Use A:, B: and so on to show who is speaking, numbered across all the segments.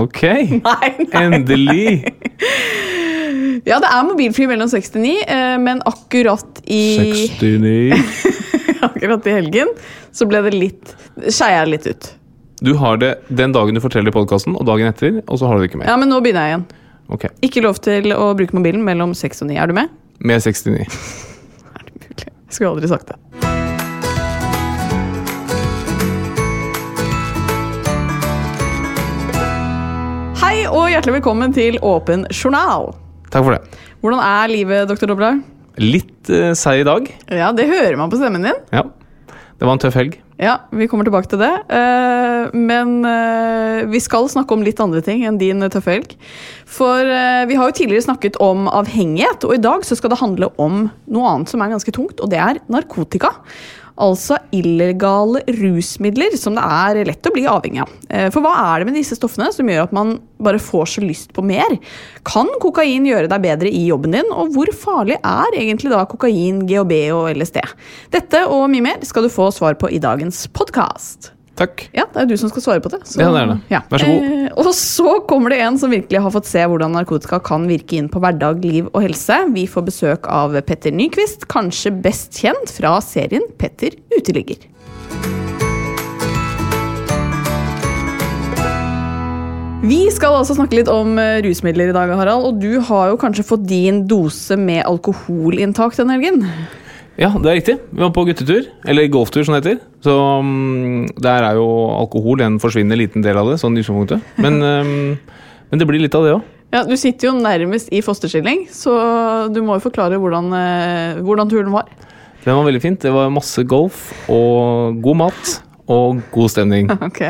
A: Ok,
B: Nei, nei.
A: endelig!
B: Ja, det er mobilfri mellom 69, eh, men akkurat i
A: 69
B: Akkurat i helgen så ble det litt Skeia litt ut.
A: Du har det den dagen du forteller podkasten, og dagen etter, og så har du det ikke mer.
B: Ja, men nå begynner jeg igjen.
A: Ok,
B: Ikke lov til å bruke mobilen mellom 6 og 9. Er du med?
A: Med 69.
B: Er det mulig? Jeg skulle aldri sagt det. Og hjertelig velkommen til Åpen journal.
A: Takk for det.
B: Hvordan er livet, doktor Dobler?
A: Litt uh, seig i dag.
B: Ja, det hører man på stemmen din.
A: Ja. Det var en tøff helg.
B: Ja, vi kommer tilbake til det. Eh, men eh, vi skal snakke om litt andre ting enn din tøffe helg. For vi har jo tidligere snakket om avhengighet, og i dag så skal det handle om noe annet som er ganske tungt, og det er narkotika. Altså illegale rusmidler som det er lett å bli avhengig av. Eh, For hva er det med disse stoffene som gjør at man bare får så lyst på mer? Kan kokain gjøre deg bedre i jobben din, og hvor farlig er egentlig da kokain, GHB og LSD? Dette og mye mer skal du få svar på i dagens podkast.
A: Takk.
B: Ja, det er du som skal svare på det. så-
A: Ja, det er det.
B: Ja.
A: Vær så god.
B: Eh, og så kommer det en som virkelig har fått se hvordan narkotika kan virke inn på hverdag, liv og helse. Vi får besøk av Petter Nyquist, kanskje best kjent fra serien Petter uteligger. Vi skal altså snakke litt om eh, rusmidler i dag, Harald. Og du har jo kanskje fått din dose med alkoholinntak denne helgen?
A: Ja, det er riktig. Vi var på guttetur, eller golftur som det heter. Så um, der er jo alkohol en forsvinnende liten del av det, sånn i utgangspunktet. Men, um, men det blir litt av det òg.
B: Ja, Du sitter jo nærmest i fosterstilling, så du må jo forklare hvordan, eh, hvordan turen var.
A: Den var veldig fint. Det var masse golf og god mat og god stemning.
B: Ok.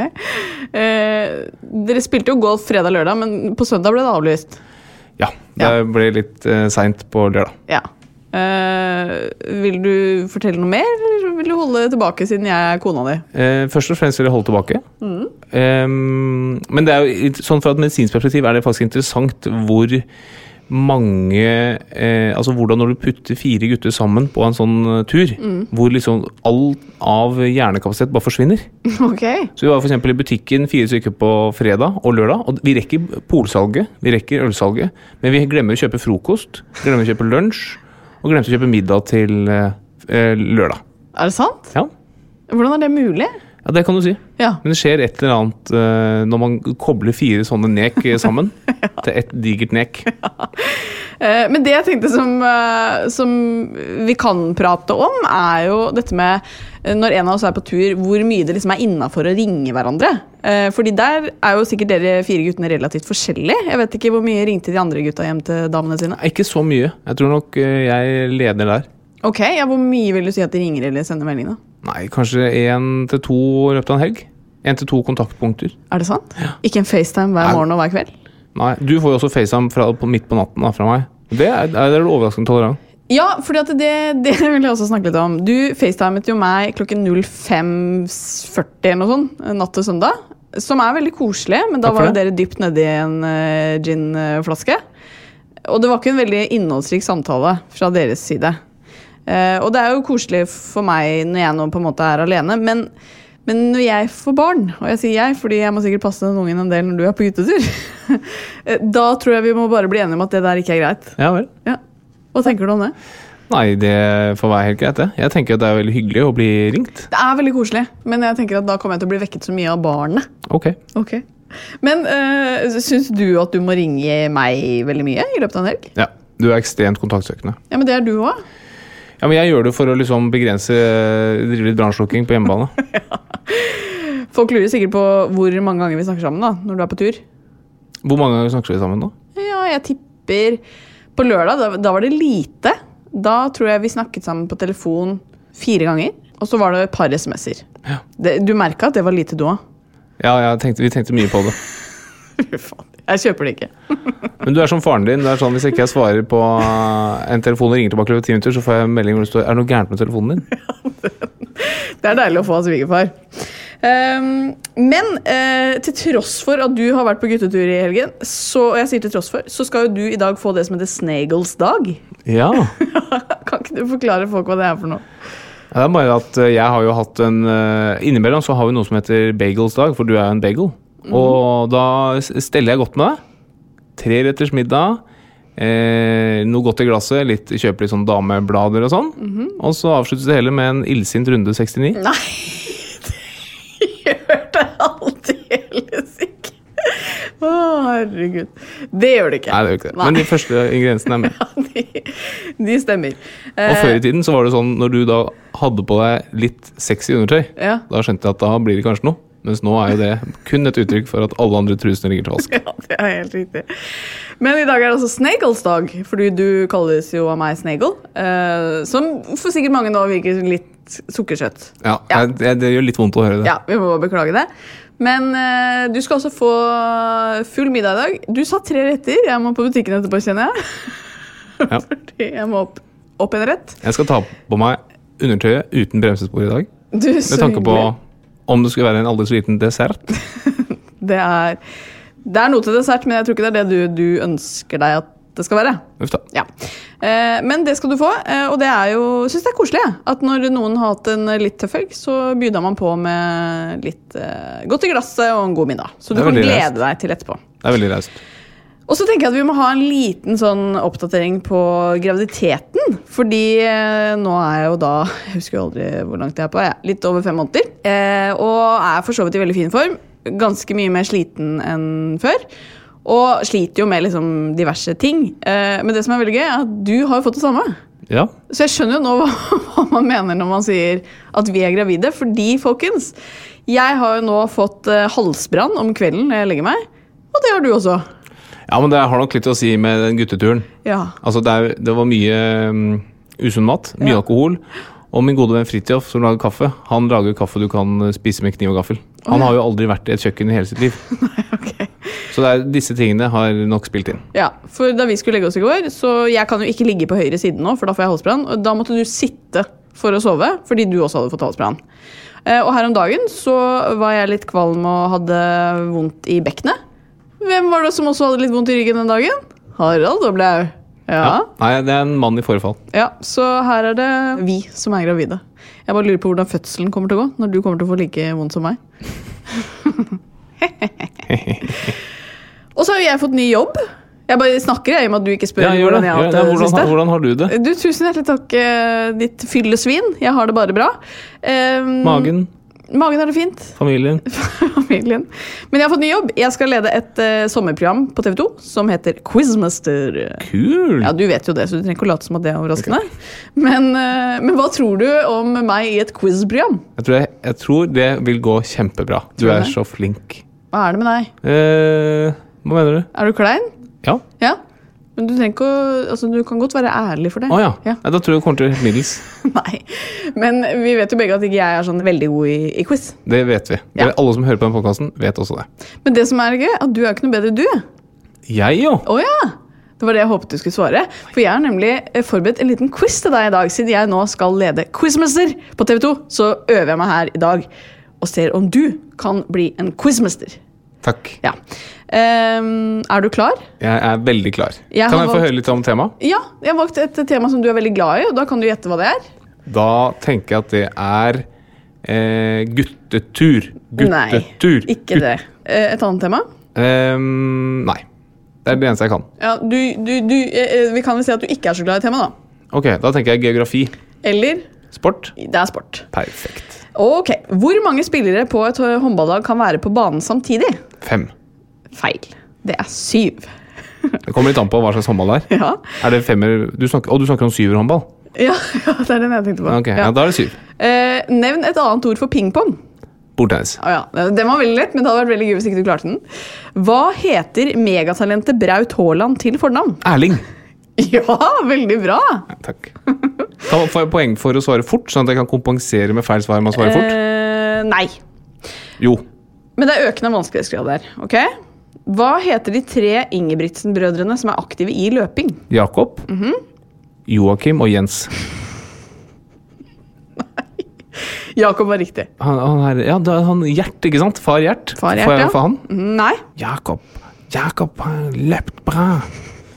B: Eh, dere spilte jo golf fredag-lørdag, men på søndag ble det avlyst.
A: Ja, det ble litt eh, seint på lørdag.
B: Ja. Eh, vil du fortelle noe mer, eller vil du holde tilbake siden jeg er kona di?
A: Uh, først og fremst vil jeg holde tilbake. Ehm, men det er jo, sånn fra et medisinsk perspektiv er det faktisk interessant hvor mange uh, Altså hvordan når du putter fire gutter sammen på en sånn tur, tur, hvor liksom alt av hjernekapasitet bare forsvinner.
B: Okay.
A: Så vi var f.eks. i butikken fire stykker på fredag og lørdag. Og vi rekker polsalget, vi rekker ølsalget, men vi glemmer å kjøpe frokost, glemmer å kjøpe lunsj, og glemte å kjøpe middag til eh, eh, lørdag.
B: Er det sant?
A: Ja.
B: Hvordan er det mulig?
A: Ja, det kan du si.
B: Ja.
A: Men det skjer et eller annet uh, når man kobler fire sånne nek sammen sammen til ett digert nek.
B: Eh, men det jeg tenkte som, uh, som vi kan prate om, er jo dette med eh, når en av oss er på tur, hvor mye det liksom er innafor å ringe hverandre. Eh, Fordi der er jo sikkert dere fire guttene relativt forskjellige. Jeg vet ikke hvor mye ringte de andre gutta hjem til damene sine.
A: Ikke så mye. Jeg tror nok eh, jeg leder der.
B: Ok, ja, Hvor mye vil du si at de ringer eller sender melding? da?
A: Nei, kanskje én til to i løpet av en helg. Én til to kontaktpunkter.
B: Er det sant? Ikke en FaceTime hver
A: Nei.
B: morgen og hver kveld?
A: Nei, Du får jo også FaceTime fra, på, midt på natten da, fra meg. Det er, er, det er overraskende tolerant.
B: Ja, for det, det vil jeg også snakke litt om. Du facetimet jo meg klokken 05.40 eller noe sånt, natt til søndag. Som er veldig koselig, men da var jo dere dypt nedi en uh, ginflaske. Og det var ikke en veldig innholdsrik samtale fra deres side. Eh, og det er jo koselig for meg når jeg nå på en måte er alene, men, men når jeg får barn, og jeg sier jeg fordi jeg må sikkert passe den ungen en del når du er på guttetur, eh, da tror jeg vi må bare bli enige om at det der ikke er greit.
A: Ja vel.
B: Ja. Hva tenker du om det?
A: Nei, det får være helt greit, det. Jeg tenker at det er veldig hyggelig å bli ringt.
B: Det er veldig koselig, men jeg tenker at da kommer jeg til å bli vekket så mye av barnet.
A: Ok.
B: Men uh, syns du at du må ringe meg veldig mye i løpet av en helg?
A: Ja. Du er ekstremt kontaktsøkende.
B: Ja, men det er du òg.
A: Ja, men jeg gjør det for å liksom begrense drive litt brannslukking på hjemmebane. ja.
B: Folk lurer sikkert på hvor mange ganger vi snakker sammen da, når du er på tur.
A: Hvor mange ganger snakker vi sammen nå?
B: Ja, jeg tipper På lørdag, da, da var det lite. Da tror jeg vi snakket sammen på telefon fire ganger. Og så var det et par SMS-er.
A: Ja.
B: Du merka at det var lite, du òg?
A: Ja, tenkte, vi tenkte mye på det.
B: Fy faen. Jeg kjøper det ikke.
A: Men du er som faren din. det er sånn Hvis ikke jeg svarer på en telefon og ringer tilbake over ti minutter, så får jeg en melding hvor det står Er det noe gærent med telefonen din?
B: Det er deilig å få av svigerfar. Um, men uh, til tross for at du har vært på guttetur i helgen, så, og jeg sier til tross for, så skal jo du i dag få det som heter Snagels dag.
A: Ja.
B: Kan ikke du forklare folk hva det er for noe?
A: Ja, Det er bare at eh, jeg har jo hatt en uh, Innimellom så har vi noe som heter bagels dag, for du er jo en bagel. Og da steller jeg godt med deg. Treretters middag. Eh, noe godt i glasset, litt, kjøper litt sånn dameblader og sånn. Og så avsluttes det hele med en illsint runde 69.
B: Nei, det gjør det aldeles ikke. Å, herregud. Det gjør det ikke.
A: Nei, det gjør ikke det.
B: Nei.
A: Men de første ingrediensene er med.
B: Ja, de, de stemmer.
A: Og før i tiden så var det sånn når du da hadde på deg litt sexy undertøy,
B: Ja.
A: da skjønte jeg at da blir det kanskje noe. Mens nå er jo det kun et uttrykk for at alle andre trusene ligger til vask.
B: Ja, det er helt riktig. Men i dag er det altså Snagels dag, fordi du kalles jo av meg Snagel. Uh, som for sikkert mange nå virker litt sukkersøtt.
A: Ja,
B: Ja.
A: Det, det gjør litt vondt å høre det.
B: Ja, vi må bare beklage det. Men uh, du skal også få full middag i dag. Du sa tre retter. Jeg må på butikken etterpå, kjenner jeg.
A: Ja.
B: Fordi jeg må opp, opp en rett.
A: Jeg skal ta på meg undertøyet uten bremsespor i dag.
B: Du,
A: Med tanke på
B: hyggelig.
A: Om det skulle være en aldri så liten dessert.
B: Det er, det er noe til dessert, men jeg tror ikke det er det du, du ønsker deg at det skal være. Ja. Eh, men det skal du få, eh, og det er jo synes det er koselig. At når noen har hatt en litt tøff helg, så byr man på med litt eh, godt i glasset og en god middag. Så du kan glede deg til etterpå.
A: Det er veldig raust.
B: Og så tenker jeg at vi må ha en liten sånn oppdatering på graviditeten. Fordi eh, nå er jeg jo da Jeg husker jo aldri hvor langt jeg er på. Jeg er litt over fem måneder. Eh, og er for så vidt i veldig fin form. Ganske mye mer sliten enn før. Og sliter jo med liksom diverse ting. Eh, men det som er veldig gøy, er at du har jo fått det samme.
A: Ja.
B: Så jeg skjønner jo nå hva, hva man mener når man sier at vi er gravide. Fordi, folkens, jeg har jo nå fått halsbrann om kvelden når jeg legger meg. Og det har du også.
A: Ja, men det har nok litt å si med den gutteturen.
B: Ja.
A: Altså, det, er, det var mye um, usunn mat, mye
B: Ja.
A: alkohol. Og min gode venn Fridtjof, som lager kaffe, han lager kaffe du kan uh, spise med kniv og gaffel. Han har jo aldri vært i et kjøkken i hele sitt liv.
B: Ok.
A: Så det er, disse tingene har nok spilt inn.
B: Ja, for da vi skulle legge oss i går, så jeg kan jo ikke ligge på høyre side nå, for da får jeg halsbrann. Og da måtte du sitte for å sove, fordi du også hadde fått halsbrann. Eh, Og her om dagen så var jeg litt kvalm og hadde vondt i bekkenet. Hvem var det som også hadde litt vondt i ryggen den dagen? Harald Doblaug. Ja.
A: Nei, det er en mann i forfall.
B: ja, så her er det vi som er gravide. Jeg bare lurer på hvordan fødselen kommer til å gå, når du kommer til å få like vondt som meg. Og så har jo jeg fått ny jobb. Jeg bare snakker jeg, i og med at du ikke spør
A: Ja,
B: hvordan jeg har
A: det. Hvordan,
B: siste.
A: hvordan har du det?
B: Du, Tusen hjertelig takk, eh, ditt fyllesvin. Jeg har det bare bra. Um,
A: Magen,
B: Magen har det fint.
A: familien.
B: Familien. Men jeg har fått ny jobb. Jeg skal lede et uh, sommerprogram på TV 2 som heter Quizmaster.
A: Kul!
B: Ja, Du vet jo det, så du trenger ikke å late som at det er overraskende. Men, uh, men hva tror du om meg i et quizprogram?
A: Jeg tror, jeg, jeg tror det vil gå kjempebra. Du er så flink.
B: Hva er det med deg?
A: Uh, hva mener du?
B: Er du klein?
A: Ja?
B: Ja. Men du trenger ikke å Altså, du kan godt være ærlig for det.
A: Å ja.
B: Ja.
A: Nei, Da tror jeg det kommer til helt middels.
B: Nei. Men vi vet jo begge at ikke jeg er sånn veldig god i, i quiz.
A: Det vet vi.
B: Ja.
A: Alle som hører på den podkasten, vet også det.
B: Men det som er gøy, at du er ikke noe bedre du.
A: Jeg, jo!
B: Å ja! Det var det jeg håpet du skulle svare. For jeg har nemlig eh, forberedt en liten quiz til deg i dag. Siden jeg nå skal lede Quizmester på TV 2, så øver jeg meg her i dag og ser om du kan bli en quizmester.
A: Takk.
B: Ja. Um, er du klar?
A: Jeg er veldig klar.
B: Jeg
A: kan
B: jeg
A: jeg få høre litt om temaet?
B: Ja, jeg har valgt et tema som du er veldig glad i, og da kan du gjette hva det er.
A: Da tenker jeg at det er eh, guttetur.
B: Nei,
A: Guttetur.
B: ikke det. Eh, Et annet tema?
A: Um, nei. Det er det eneste jeg kan.
B: Ja, du, du, du, eh, vi kan vel si at du ikke er så glad i temaet, da.
A: Ok, da tenker jeg geografi.
B: Eller
A: Sport.
B: det er sport.
A: Perfekt.
B: Ok, Hvor mange spillere på et håndballag kan være på banen samtidig?
A: Fem.
B: Feil. Det er syv.
A: Det kommer litt an på hva slags håndball det er.
B: Ja,
A: Er det femmer du snakker, Og du snakker om syverhåndball?
B: ja, ja det er den jeg tenkte på.
A: Ok, ja.
B: Ja.
A: Da er det syv.
B: Eh, nevn et annet ord for pingpong.
A: Bordtennis.
B: Å ja, Den var veldig lett, men det hadde vært veldig gøy hvis ikke du klarte den. Hva heter megatalentet Braut Haaland til fornavn?
A: Erling.
B: Ja, veldig bra!
A: Ja, takk. Ta, jeg poeng for å svare fort, sånn at jeg kan kompensere med feil svar med å svare fort?
B: Eh, nei.
A: Jo.
B: Men det er økende vanskelighetsgrad der. ok? Hva heter de tre Ingebrigtsen-brødrene som er aktive i løping?
A: Jakob.
B: Mhm.
A: Joakim og Jens. nei.
B: Jakob var riktig.
A: Han, han er, ja, er han Gjert, ikke sant? Far Gjert.
B: Far Gjert,
A: Får jeg
B: ja.
A: for han?
B: Mm, Nei.
A: Jakob. Jakob har løpt bra.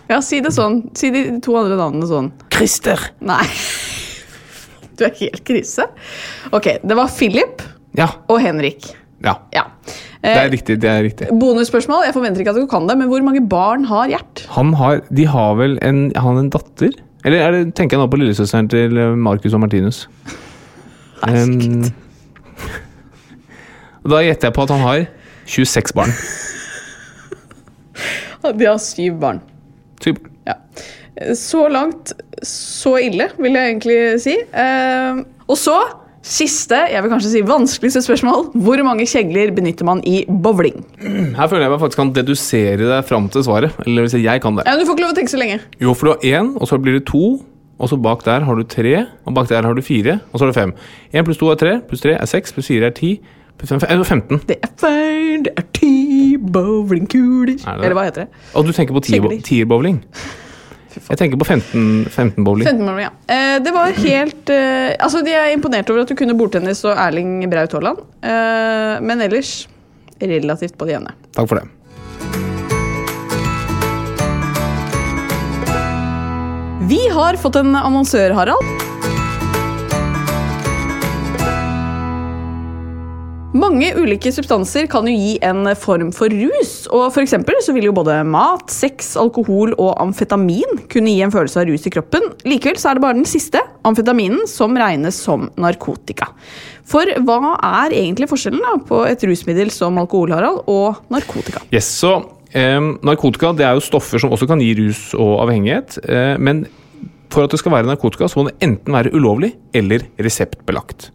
B: Ja, si det sånn. Si de to andre navnene sånn.
A: Christer.
B: Nei. Du er helt krise. Ok, det var Philip
A: Ja.
B: og Henrik.
A: ja.
B: Ja.
A: Det
B: Eh,
A: er riktig. det er riktig.
B: bonusspørsmål. Jeg forventer ikke at du kan det, men hvor mange barn har Gjert?
A: Han har, de har vel en, han en datter? Eller er det, tenker jeg nå på lillesøsteren til eh, Marcus og Martinus? Um, da gjetter jeg på at han har 26 barn.
B: De har syv barn.
A: Syv.
B: Ja. Så langt, så ille, vil jeg egentlig si. Eh, og så, siste, jeg vil kanskje si vanskeligste spørsmål. Hvor mange kjegler benytter man i bowling?
A: Her føler jeg meg faktisk kan dedusere deg fram til svaret. Eller hvis jeg kan det.
B: Ja, du får ikke lov å tenke så lenge.
A: Jo, for du har én, og så blir det to. Og så bak der har du tre, og bak der har du fire, og så har du fem. Én pluss to er tre, pluss tre er seks, pluss fire er ti, 15.
B: Det er feil, det er ti bowlingkuler.
A: Er det det?
B: Eller hva heter det?
A: Og du tenker på tierbowling? Jeg tenker på 15, 15 bowling.
B: 15 bowling, ja. Eh, det var helt eh, Altså, De er imponert over at du kunne bordtennis og Erling Braut Haaland. Eh, men ellers relativt på det jevne.
A: Takk for det.
B: Vi har fått en annonsør, Harald. Mange ulike substanser kan jo gi en form for rus. og for så vil jo både mat, sex, alkohol og amfetamin kunne gi en følelse av rus i kroppen. Likevel så er det bare den siste, amfetaminen, som regnes som narkotika. For hva er egentlig forskjellen da på et rusmiddel som alkohol, Harald, og narkotika?
A: Yes, så eh, Narkotika det er jo stoffer som også kan gi rus og avhengighet. eh, men for at det skal være narkotika, så må det enten være ulovlig eller reseptbelagt.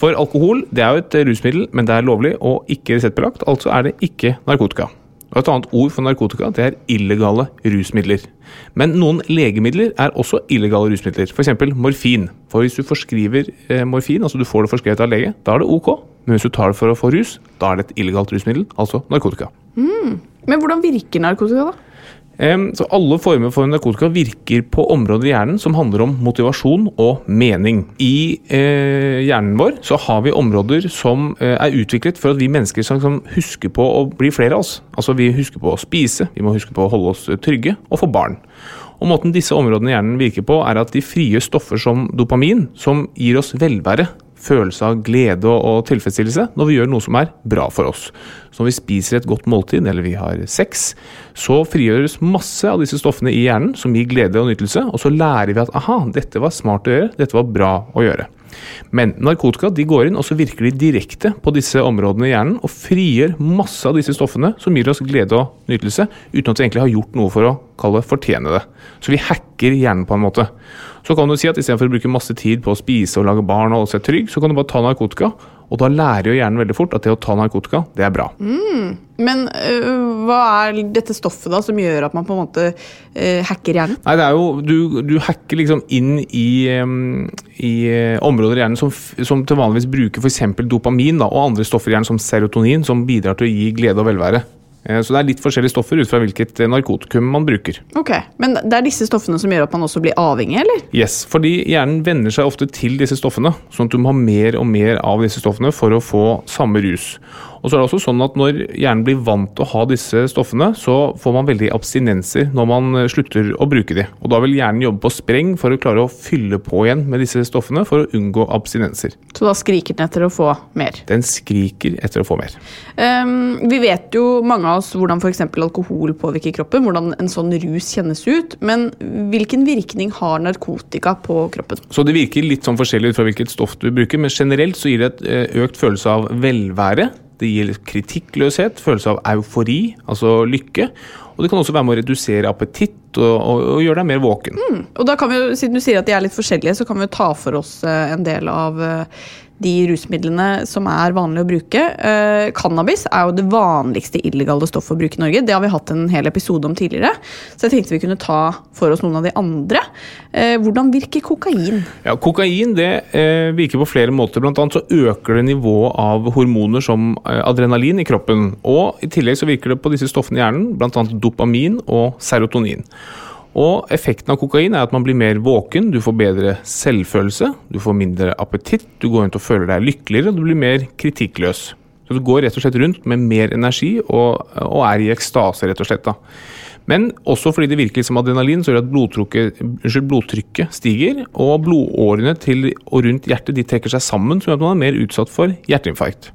A: For alkohol det er jo et rusmiddel, men det er lovlig og ikke reseptbelagt. Altså er det ikke narkotika. Og Et annet ord for narkotika det er illegale rusmidler. Men noen legemidler er også illegale rusmidler, f.eks. morfin. For Hvis du forskriver eh, morfin, altså du får det forskrevet av lege, da er det ok. Men hvis du tar det for å få rus, da er det et illegalt rusmiddel, altså narkotika.
B: Men hvordan virker narkotika, da?
A: Så Alle former for narkotika virker på områder i hjernen som handler om motivasjon og mening. I eh, hjernen vår så har vi områder som eh, er utviklet for at vi mennesker skal liksom, huske på å bli flere av oss. Altså Vi husker på å spise, vi må huske på å holde oss trygge og få barn. Og Måten disse områdene i hjernen virker på, er at de frigjør stoffer som dopamin, som gir oss velvære. Følelse av glede og tilfredsstillelse når vi gjør noe som er bra for oss. Så når vi spiser et godt måltid, eller vi har sex, så frigjøres masse av disse stoffene i hjernen som gir glede og nytelse, og så lærer vi at aha, dette var smart å gjøre, dette var bra å gjøre. Men narkotika de går inn og så virker de direkte på disse områdene i hjernen og frigjør masse av disse stoffene som gir oss glede og nytelse, uten at vi egentlig har gjort noe for å kalle fortjene det. Så vi hacker hjernen på en måte. Så kan du si at istedenfor å bruke masse tid på å spise og lage barn og holde seg trygg, så kan du bare ta narkotika. Og da lærer jo hjernen veldig fort at det å ta narkotika, det er bra.
B: Men øh, hva er dette stoffet da som gjør at man på en måte øh, hacker hjernen?
A: Nei, det er jo Du, du hacker liksom inn i, um, i uh, områder i hjernen som, som til vanligvis bruker f.eks. dopamin da, og andre stoffer i hjernen som serotonin, som bidrar til å gi glede og velvære. Eh, Så det er litt forskjellige stoffer ut fra hvilket eh, narkotikum man bruker.
B: Ok, Men det er disse stoffene som gjør at man også blir avhengig, eller?
A: Yes, fordi hjernen venner seg ofte til disse stoffene, sånn at du må ha mer og mer av disse stoffene for å få samme rus. Og så er det også sånn at Når hjernen blir vant til å ha disse stoffene, så får man veldig abstinenser når man eh, slutter å bruke de. Og Da vil hjernen jobbe på spreng for å klare å fylle på igjen med disse stoffene for å unngå abstinenser.
B: Så da skriker den etter å få mer.
A: Den skriker etter å få mer.
B: Um, vi vet jo mange av oss hvordan f.eks. alkohol påvirker kroppen, hvordan en sånn rus kjennes ut. Men hvilken virkning har narkotika på kroppen?
A: Så det virker litt sånn forskjellig ut fra hvilket stoff du bruker, men generelt så gir det et eh, økt følelse av velvære. Det gir kritikkløshet, følelse av eufori, altså lykke. Og det kan også være med å redusere appetitt og, og, og gjøre deg mer våken.
B: Og da kan vi Siden du sier at de er litt forskjellige, så kan vi ta for oss eh, en del av eh, de rusmidlene som er vanlige å bruke. Eh, cannabis er jo det vanligste illegale stoffet å bruke i Norge. Det har vi hatt en hel episode om tidligere. Så jeg tenkte vi kunne ta for oss noen av de andre. Eh, hvordan virker kokain?
A: Ja, Kokain det eh, virker på flere måter. Blant annet så øker det nivået av hormoner som eh, adrenalin i kroppen. Og i tillegg så virker det på disse stoffene i hjernen, bl.a. dopamin og serotonin. Og Effekten av kokain er at man blir mer våken, du får bedre selvfølelse, du får mindre appetitt, du går rundt og føler deg lykkeligere, og du blir mer kritikkløs. Så Du går rett og slett rundt med mer energi og, og er i ekstase, rett og slett. da. Men også fordi det virker som adrenalin, så gjør at unnskyld, blodtrykket stiger, og blodårene til og rundt hjertet de trekker seg sammen, som gjør at man er mer utsatt for hjerteinfarkt.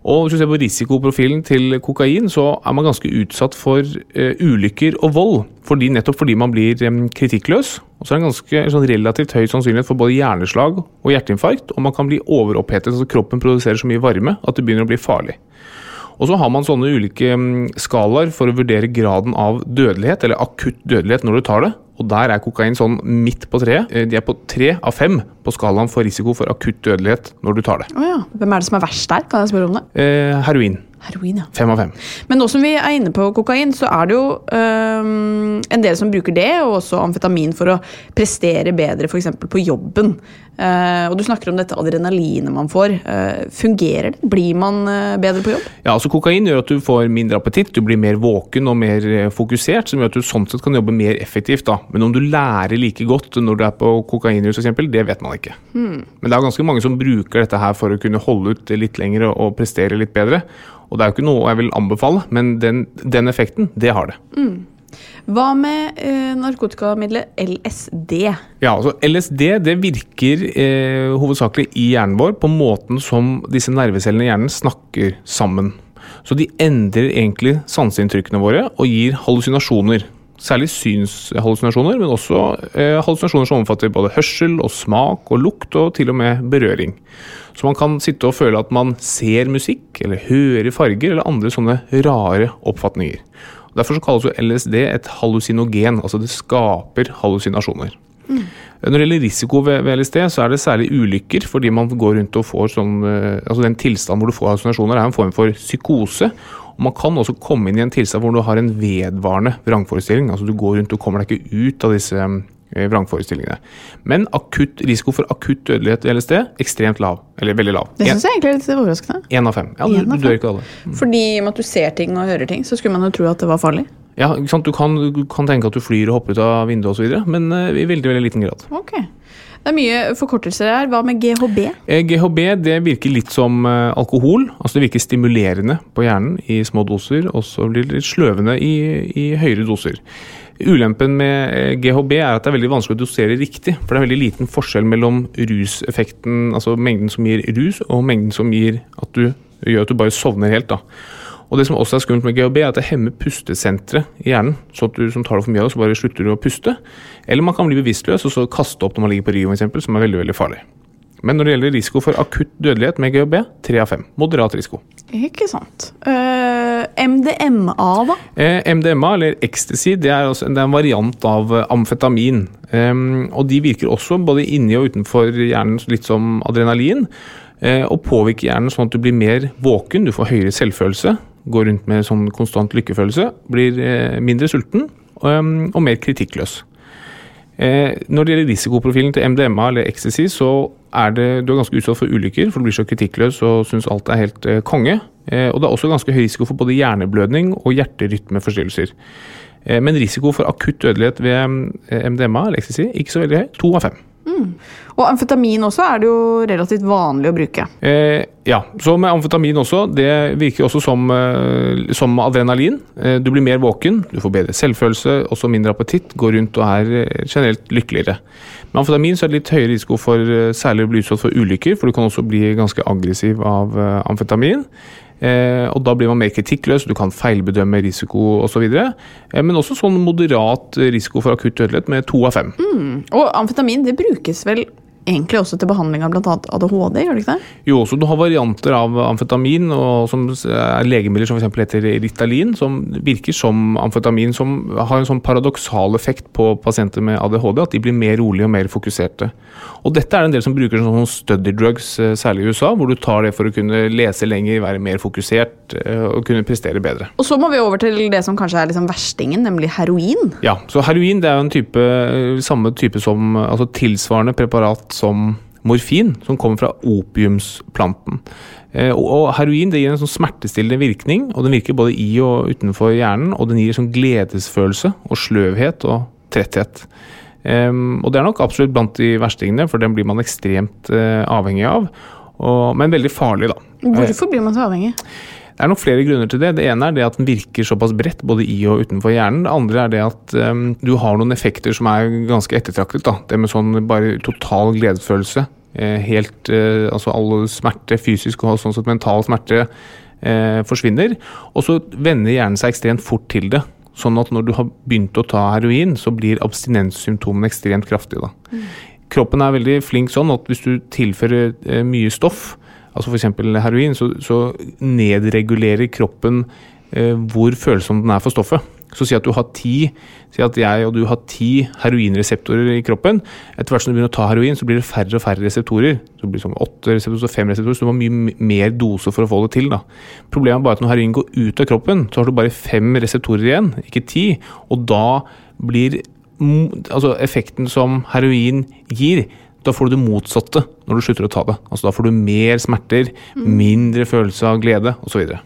A: Og hvis du ser på risikoprofilen til kokain, så er man ganske utsatt for eh, ulykker og vold. Fordi, nettopp fordi man blir em, kritikkløs. Og så er det en ganske sånn relativt høy sannsynlighet for både hjerneslag og hjerteinfarkt. Og man kan bli overopphetet, altså kroppen produserer så mye varme at det begynner å bli farlig. Og så har man sånne ulike mm, skalaer for å vurdere graden av dødelighet, eller akutt dødelighet når du tar det. Og der er kokain sånn midt på treet. Eh, De er på tre av fem på skalaen for risiko for akutt dødelighet når du tar det.
B: Oh ja. Hvem er det som er verst der? Kan jeg spørre om det?
A: Eh, heroin.
B: Heroin, ja.
A: Fem av fem.
B: Men nå som vi er inne på kokain, så er det jo um, en del som bruker det, og også amfetamin for å prestere bedre f.eks. på jobben. Uh, og du snakker om dette adrenalinet man får. Uh, fungerer det? Blir man uh, bedre på jobb?
A: Ja, altså Kokain gjør at du får mindre appetitt, du blir mer våken og mer fokusert, som gjør at du sånn sett kan jobbe mer effektivt. da. Men om du lærer like godt når du er på kokainrus, f.eks., det vet man ikke. Men det er ganske mange som bruker dette her for å kunne holde ut litt lenger og prestere litt bedre. Og det er jo ikke noe jeg vil anbefale, men den, den effekten, det har det.
B: Hva med eh, narkotikamiddelet LSD?
A: Ja, altså LSD det virker eh, hovedsakelig i hjernen vår på måten som disse nervecellene i hjernen snakker sammen. Så de endrer egentlig sanseinntrykkene våre og gir hallusinasjoner. Særlig synshallusinasjoner, men også eh, hallusinasjoner som omfatter både hørsel og smak og lukt, og til og med berøring. Så man kan sitte og føle at man ser musikk, eller hører farger, eller andre sånne rare oppfatninger. Derfor så kalles LSD et hallusinogen, altså det skaper hallusinasjoner. Når det gjelder risiko ved, ved LSD, så er det særlig ulykker, fordi man går rundt og får sånn eh, Altså den tilstanden hvor du får hallusinasjoner, er en form for psykose. Man kan også komme inn i en tilstand hvor du har en vedvarende vrangforestilling. Altså du går rundt og kommer deg ikke ut av disse eh, vrangforestillingene. Men akutt risiko for akutt dødelighet ved LSD ekstremt lav. Eller veldig lav.
B: Det syns jeg egentlig er litt overraskende.
A: Én av fem. Ja, du, du dør ikke alle. det.
B: Fordi i og med at du ser ting og hører ting, så skulle man jo tro at det var farlig.
A: Ja, ikke sant? Du kan, du kan tenke at du flyr og hopper ut av vinduet osv., men eh, i veldig veldig liten grad.
B: Ok. Det er mye forkortelser her. Hva med GHB?
A: Eh, GHB det virker litt som eh, alkohol. altså Det virker stimulerende på hjernen i små doser, og så blir det litt sløvende i, i høyere doser. Ulempen med eh, GHB er at det er veldig vanskelig å dosere riktig. For det er veldig liten forskjell mellom ruseffekten, altså mengden som gir rus, og mengden som gir at du, gjør at du bare sovner helt. da. Og det som også er skummelt med GHB, er at det hemmer pustesenteret i hjernen. Så at du som tar det for mye av det, så bare slutter du å puste. Eller man kan bli bevisstløs og så kaste opp når man ligger på ryggen, f.eks., som er veldig veldig farlig. Men når det gjelder risiko for akutt dødelighet med GHB, tre av fem. Moderat risiko.
B: Ikke sant. Uh, MDMA, da?
A: Eh, MDMA, eller ecstasy, det er, også, det er en variant av eh, amfetamin. Um, og de virker også både inni og utenfor hjernen litt som adrenalin. eh, og påvirker hjernen sånn at du blir mer våken, du får høyere selvfølelse. Går rundt med sånn konstant lykkefølelse. Blir eh, mindre sulten em, og mer kritikkløs. Eh, når det gjelder risikoprofilen til MDMA eller ecstasy, så er det, du er ganske utsatt for ulykker, for du blir så kritikkløs og syns alt er helt eh, konge. Eh, og det er også ganske høy risiko for både hjerneblødning og hjerterytmeforstyrrelser. Eh, men risiko for akutt dødelighet ved eh, MDMA eller ecstasy ikke så veldig høy. To av fem.
B: Og amfetamin også er det jo relativt vanlig å bruke.
A: Eh, ja, så med amfetamin også. Det virker også som, eh, som adrenalin. Eh, du blir mer våken, du får bedre selvfølelse, også mindre appetitt, går rundt og er eh, generelt lykkeligere. Med amfetamin så er det litt høyere risiko for eh, særlig å bli utsatt for ulykker, for du kan også bli ganske aggressiv av eh, amfetamin. Eh, og da blir man mer kritikkløs, du kan feilbedømme risiko osv. Eh, men også sånn moderat risiko for akutt dødelighet med to av fem.
B: Og amfetamin det brukes vel egentlig også til behandling av bl.a. ADHD, gjør det ikke det?
A: Jo, også du har varianter av amfetamin, og som er legemidler som f.eks. heter Ritalin, som virker som amfetamin, som har en sånn paradoksal effekt på pasienter med ADHD, at de blir mer rolige og mer fokuserte. Og dette er en del som bruker som sånn study drugs, eh, særlig i USA, hvor du tar det for å kunne lese lenger, være mer fokusert eh, og kunne prestere bedre.
B: Og så må vi over til det som kanskje er liksom verstingen, nemlig heroin.
A: Ja, så heroin det er jo en type, samme type som, altså tilsvarende preparat som morfin, som kommer fra opiumsplanten. Eh, og, heroin det gir en sånn smertestillende virkning, og den virker både i og utenfor hjernen, og den gir sånn gledesfølelse og sløvhet og tretthet. Em, og det er nok absolutt blant de verstingene, for den blir man ekstremt eh, avhengig av. Men veldig farlig, da.
B: Hvorfor blir man så avhengig?
A: Det er nok flere grunner til det. Det ene er det at den virker såpass bredt både i og utenfor hjernen. Det andre er det at um, du har noen effekter som er ganske ettertraktet. Da. Det med sånn bare total gledesfølelse. Eh, helt eh, Altså all smerte, fysisk og sånn sett mental smerte, eh, forsvinner. Og så vender hjernen seg ekstremt fort til det. Sånn at når du har begynt å ta heroin, så blir abstinenssymptomene ekstremt kraftige. Da. Kroppen er veldig flink sånn at hvis du tilfører eh, mye stoff, altså f.eks. heroin, så, så nedregulerer kroppen eh, hvor følsom den er for stoffet. Så si at du har ti si at jeg og du har ti heroinreseptorer i kroppen. Etter hvert som du begynner å ta heroin, så blir det færre og færre reseptorer. Så det blir sånn åtte reseptorer, så fem reseptorer, så du må ha mye mer dose for å få det til. da. Problemet er bare at når heroin går ut av kroppen, så har du bare fem reseptorer igjen, ikke ti. Og da blir altså effekten som heroin gir, da får du det motsatte når du slutter å ta det. Altså Da får du mer smerter, mindre følelse av glede osv.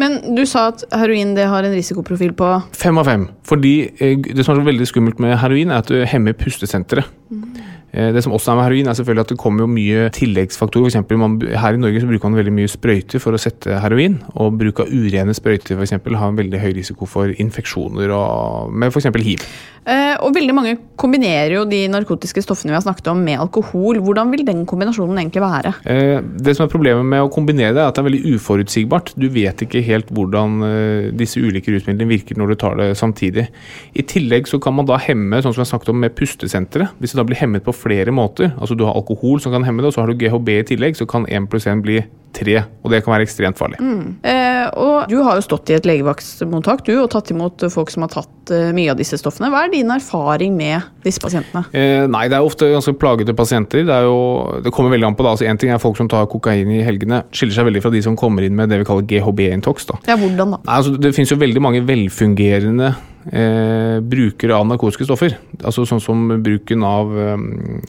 B: Men du sa at heroin det har en risikoprofil på
A: Fem av fem. Fordi eh, det som er så veldig skummelt med heroin, er at du hemmer pustesenteret. Mm. Det som også er med heroin, er selvfølgelig at det kommer jo mye tilleggsfaktorer. For eksempel, man, her i Norge så bruker man veldig mye sprøyter for å sette heroin. Og bruk av urene sprøyter for eksempel, har en veldig høy risiko for infeksjoner og, med f.eks. hiv.
B: Eh, og veldig mange kombinerer jo de narkotiske stoffene vi har snakket om med alkohol. Hvordan vil den kombinasjonen egentlig være?
A: Eh, Det som er Problemet med å kombinere det, er at det er veldig uforutsigbart. Du vet ikke helt hvordan eh, disse ulike rusmidlene virker når du tar det samtidig. I tillegg så kan man da hemme, sånn som har snakket om med pustesenteret. Hvis det da blir hemmet på flere måter, altså du har alkohol som kan hemme det, og så har du GHB i tillegg, så kan 1 pluss 1 bli 3. Og det kan være ekstremt farlig.
B: Eh, og du har jo stått i et legevaktmottak du, og tatt imot folk som har tatt eh, mye av disse stoffene. Hva er din erfaring med disse pasientene?
A: Eh, nei, det er ofte ganske plagete pasienter. Det, er jo, det kommer veldig an på. da. Altså, en ting er folk som tar kokain i helgene. Skiller seg veldig fra de som kommer inn med det vi kaller GHB-intox. da.
B: Ja, hvordan da?
A: Nei, altså, det finnes jo veldig mange velfungerende eh, brukere av narkotiske stoffer. Altså Sånn som bruken av eh,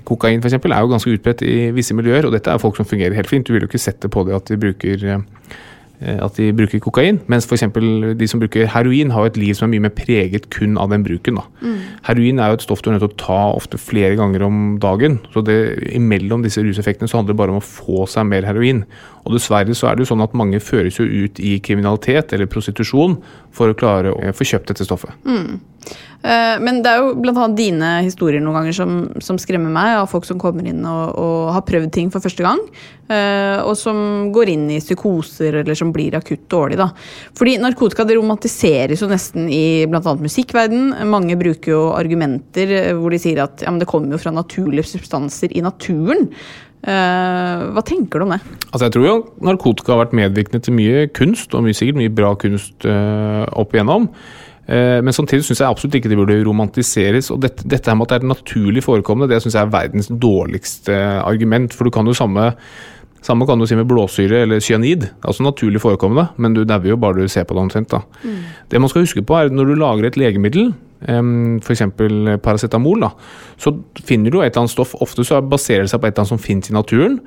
A: kokain eksempel, er jo ganske utbredt i visse miljøer. Og dette er folk som fungerer helt fint. Du vil jo ikke sette på det at de bruker eh, at de bruker kokain, mens f.eks. de som bruker heroin, har jo et liv som er mye mer preget kun av den bruken. Da. Heroin er jo et stoff du er nødt til å ta ofte flere ganger om dagen. Så det, imellom disse ruseffektene så handler det bare om å få seg mer heroin. Og dessverre så er det jo sånn at mange føres jo ut i kriminalitet eller prostitusjon for å klare å få kjøpt dette stoffet.
B: Mm. men det er jo annet dine historier noen ganger som, som skremmer meg, av folk som kommer inn og, og har prøvd ting for første gang, eh, og som går inn i psykoser eller som blir akutt dårlig. Da. Fordi narkotika det romantiseres jo nesten i bl.a. musikkverden. Mange bruker jo argumenter eh, hvor de sier at ja, det kommer jo fra naturlige substanser i naturen. Eh, hva tenker du om det?
A: Altså Jeg tror jo narkotika har vært medvirkende til mye kunst, og mye, sikkert mye bra kunst øh, opp igjennom. Eh, Men samtidig syns jeg absolutt ikke det burde romantiseres. Og dette, dette her med at det er naturlig forekommende, det syns jeg er verdens dårligste argument. For du kan jo samme samme kan du si med blåsyre eller cyanid. Altså naturlig forekommende, men du dauer jo bare du ser på det omtrent. da. Det man skal huske på er at Når du lager et legemiddel, f.eks. paracetamol, da, så finner du et eller annet stoff. Ofte så baserer det seg på et eller annet som finnes i naturen.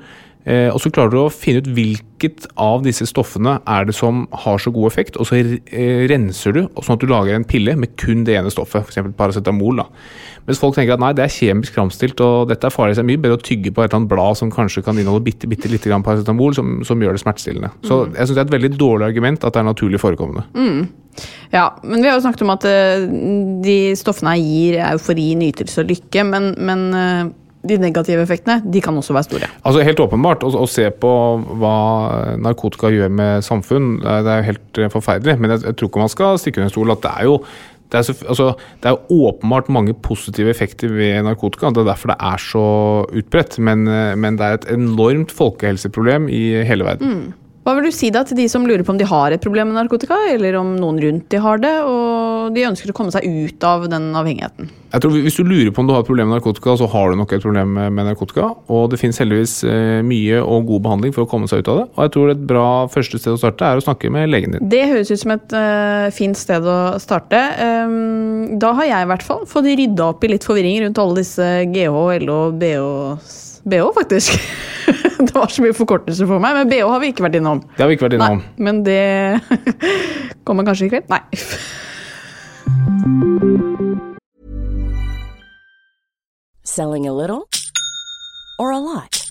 A: Eh, og så klarer du å finne ut hvilket av disse stoffene er det som har så god effekt, og så eh, renser du sånn at du lager en pille med kun det ene stoffet, f.eks. paracetamol. da. Mens folk tenker at nei, det er kjemisk framstilt og dette er farlig, så det er mye bedre å tygge på et eller annet blad som kanskje kan inneholde bitte, bitte lite grann paracetamol, som, som gjør det smertestillende. Så jeg syns det er et veldig dårlig argument at det er naturlig forekommende.
B: Ja, men vi har jo snakket om at eh, de stoffene gir eufori, nytelse og lykke, men, men de negative effektene de kan også være store.
A: Altså Helt åpenbart, å, å se på hva narkotika gjør med samfunn, det er- jo helt eh, forferdelig. Men jeg, jeg tror ikke man skal stikke under en stol at det er jo det er, så, altså, det er åpenbart mange positive effekter ved narkotika. Det er derfor det er så utbredt. Men, eh, men det er et enormt folkehelseproblem i hele verden.
B: Hva vil du si da til de som lurer på om de har et problem med narkotika, eller om noen rundt de har det, og de ønsker å komme seg ut av den avhengigheten?
A: Jeg tror Hvis du lurer på om du har et problem med narkotika, så har du nok et problem med narkotika. Og det finnes heldigvis eh, mye og god behandling for å komme seg ut av det. Og jeg tror et bra første sted å starte er å snakke med legen din.
B: Det høres ut som et uh, fint sted å starte. Um, da har jeg i hvert fall fått rydda opp i litt forvirring rundt alle disse GH, LO, BH BH, faktisk. det var så mye forkortelser for meg, men BH har vi ikke vært innom.
A: Det har vi ikke vært innom.
B: Nei, men det kommer kanskje i kveld? Nei.
C: Selling a little or a lot?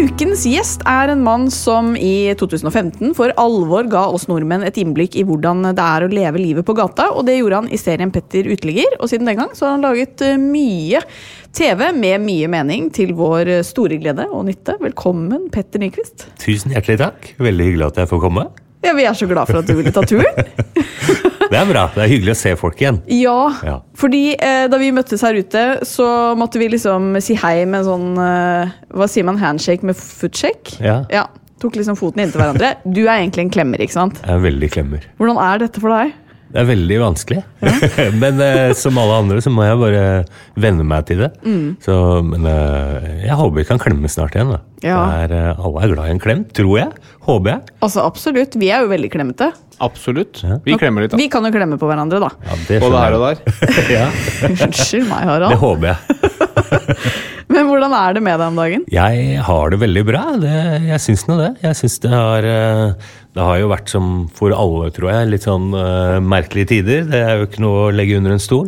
B: Ukens gjest er en mann som i 2015 for alvor ga oss nordmenn et innblikk i hvordan det er å leve livet på gata, og det gjorde han i serien Petter uteligger. Og siden den gang så har han laget eh, mye TV med mye mening til vår eh, store glede og nytte. Velkommen, Petter Nyquist.
D: Tusen hjertelig takk. Veldig hyggelig at jeg får komme.
B: Ja, Vi er så glad for at du ville ta turen.
D: Det er bra. Det er hyggelig å se folk igjen.
B: Ja,
D: Ja.
B: fordi eh, da vi møttes her ute, så måtte vi liksom si hei med sånn eh, Hva sier man? Handshake med footshake?
D: Ja.
B: ja. Tok liksom foten inntil hverandre. Du er egentlig en klemmer, ikke sant?
D: Jeg er veldig klemmer.
B: Hvordan er dette for deg?
D: Det er veldig vanskelig. men eh, som alle andre så må jeg bare venne meg til det.
B: Mm.
D: Så, men eh, jeg håper vi kan klemme snart igjen. Da.
B: Ja.
D: Det er, eh, alle er glad i en klem, tror jeg. Håper jeg.
B: Altså, Absolutt. Vi er jo veldig klemmete.
A: Absolutt. Vi klemmer litt, da.
B: Vi kan jo klemme på hverandre, da.
D: Ja, det
A: Både her og der.
B: Unnskyld meg, Harald.
D: det håper jeg.
B: Men hvordan er det med deg om dagen?
D: Jeg har det veldig bra. Det, jeg syns nå det. Jeg synes det har eh, Det har jo vært som for alle, tror jeg, litt sånn uh, merkelige tider. Det er jo ikke noe å legge under en stol.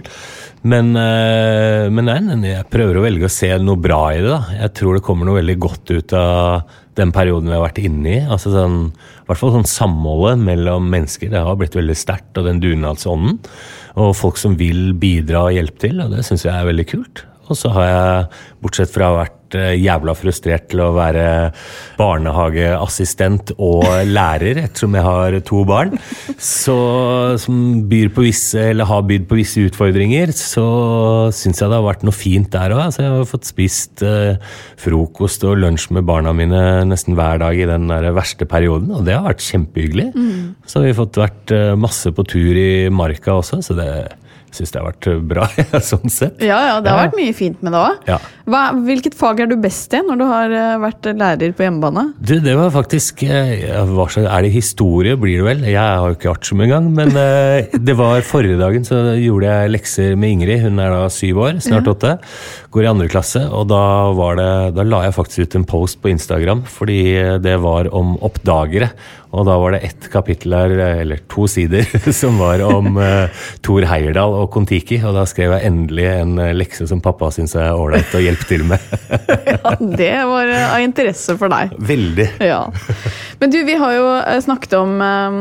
D: Men, uh, men nei, nei, jeg prøver å velge å se noe bra i det. da. Jeg tror det kommer noe veldig godt ut av den perioden vi har vært inne i. Altså sånn, I hvert fall sånn samholdet mellom mennesker. Det har blitt veldig sterkt, og den dugnadsånden. Og folk som vil bidra og hjelpe til, og det syns jeg er veldig kult. Og så har jeg, bortsett fra å ha vært eh, jævla frustrert til å være barnehageassistent og lærer, ettersom jeg har to barn, så, som byr på visse, eller har bydd på visse utfordringer, så syns jeg det har vært noe fint der òg. Altså, jeg har fått spist eh, frokost og lunsj med barna mine nesten hver dag i den der verste perioden, og det har vært kjempehyggelig. Så har vi fått vært eh, masse på tur i marka også, så det syns det har vært bra, sånn sett.
B: Ja, ja, det har
D: Ja.
B: vært mye fint med det òg.
D: Ja.
B: Hvilket fag er du best i når du har eh, vært lærer på hjemmebane?
D: Du, det var faktisk eh, hva slags, Er det historie, blir det vel? Jeg har jo ikke artium engang. Men eh, det var forrige dagen så gjorde jeg lekser med Ingrid. Hun er da syv år, snart åtte. Går i andre klasse. Og da, var det, da la jeg faktisk ut en post på Instagram, fordi det var om oppdagere. Og da var det ett kapittel her, eller to sider, som var om uh, Thor Heyerdahl og Kon-Tiki. Og da skrev jeg endelig en eh, lekse som pappa syns er ålreit å hjelpe til med.
B: Ja, det var eh, av interesse for deg.
D: Veldig.
B: Ja. Men du, vi har jo snakket om um,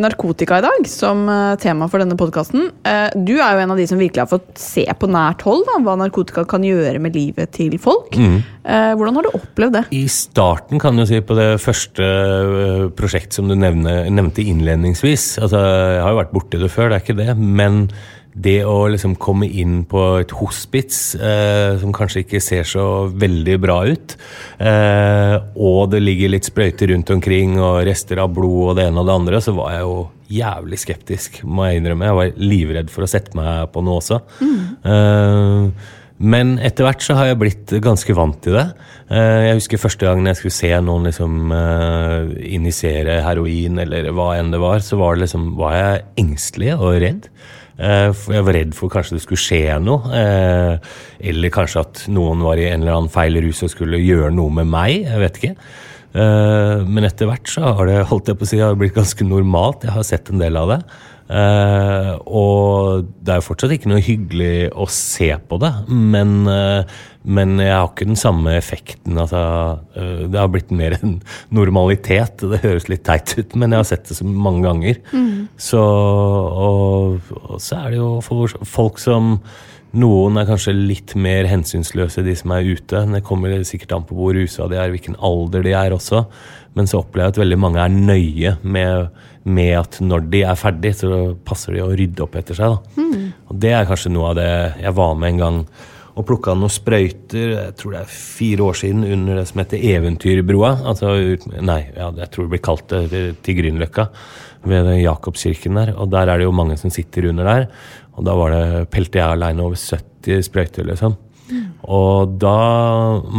B: narkotika i dag som tema for denne podkasten. Uh, du er jo en av de som virkelig har fått se på nært hold da, hva narkotika kan gjøre med livet til folk. Eh, hvordan har du opplevd det?
D: I starten, kan du si, på det første øh, prosjekt som du nevne, nevnte innledningsvis altså, Jeg har jo vært borti det før, det er ikke det, men det å liksom komme inn på et hospits eh, som kanskje ikke ser så veldig bra ut, eh, og det ligger litt sprøyter rundt omkring og rester av blod og det ene og det andre, så var jeg jo jævlig skeptisk, må jeg innrømme. Jeg var livredd for å sette meg på noe også. Eh, men etter hvert så har jeg blitt ganske vant til det. Eh, Jeg husker første gangen jeg skulle se noen liksom eh, injisere heroin, eller hva enn det var, så var, det liksom, var jeg engstelig og redd. Eh, Jeg var redd for kanskje det skulle skje noe. Eller kanskje at noen var i en eller annen feil rus og skulle gjøre noe med meg. Jeg vet ikke. Eh, Men etter hvert så har det holdt jeg på å si, har det blitt ganske normalt. Jeg har sett en del av det. Eh, og det er jo fortsatt ikke noe hyggelig å se på det, men, eh, men jeg har ikke den samme effekten. Altså, det har blitt mer en normalitet. Det høres litt teit ut, men jeg har sett det så mange ganger. Så, og, og så er det jo folk som noen er kanskje litt mer hensynsløse, de som er ute. Det kommer sikkert an på hvor rusa de er, hvilken alder de er også. Men så opplever jeg at veldig mange er nøye med, med at når de er ferdig, så passer de å rydde opp etter seg. Da. Og det er kanskje noe av det jeg var med en gang og plukka noen sprøyter jeg tror det er fire år siden under det som heter Eventyrbroa. Altså, nei, ja, jeg tror det blir kalt det- til Grünerløkka, ved Jakobskirken der. Og der er det jo mange som sitter under der. Og da var det, pelte jeg aleine over 70 sprøyter, liksom. Og da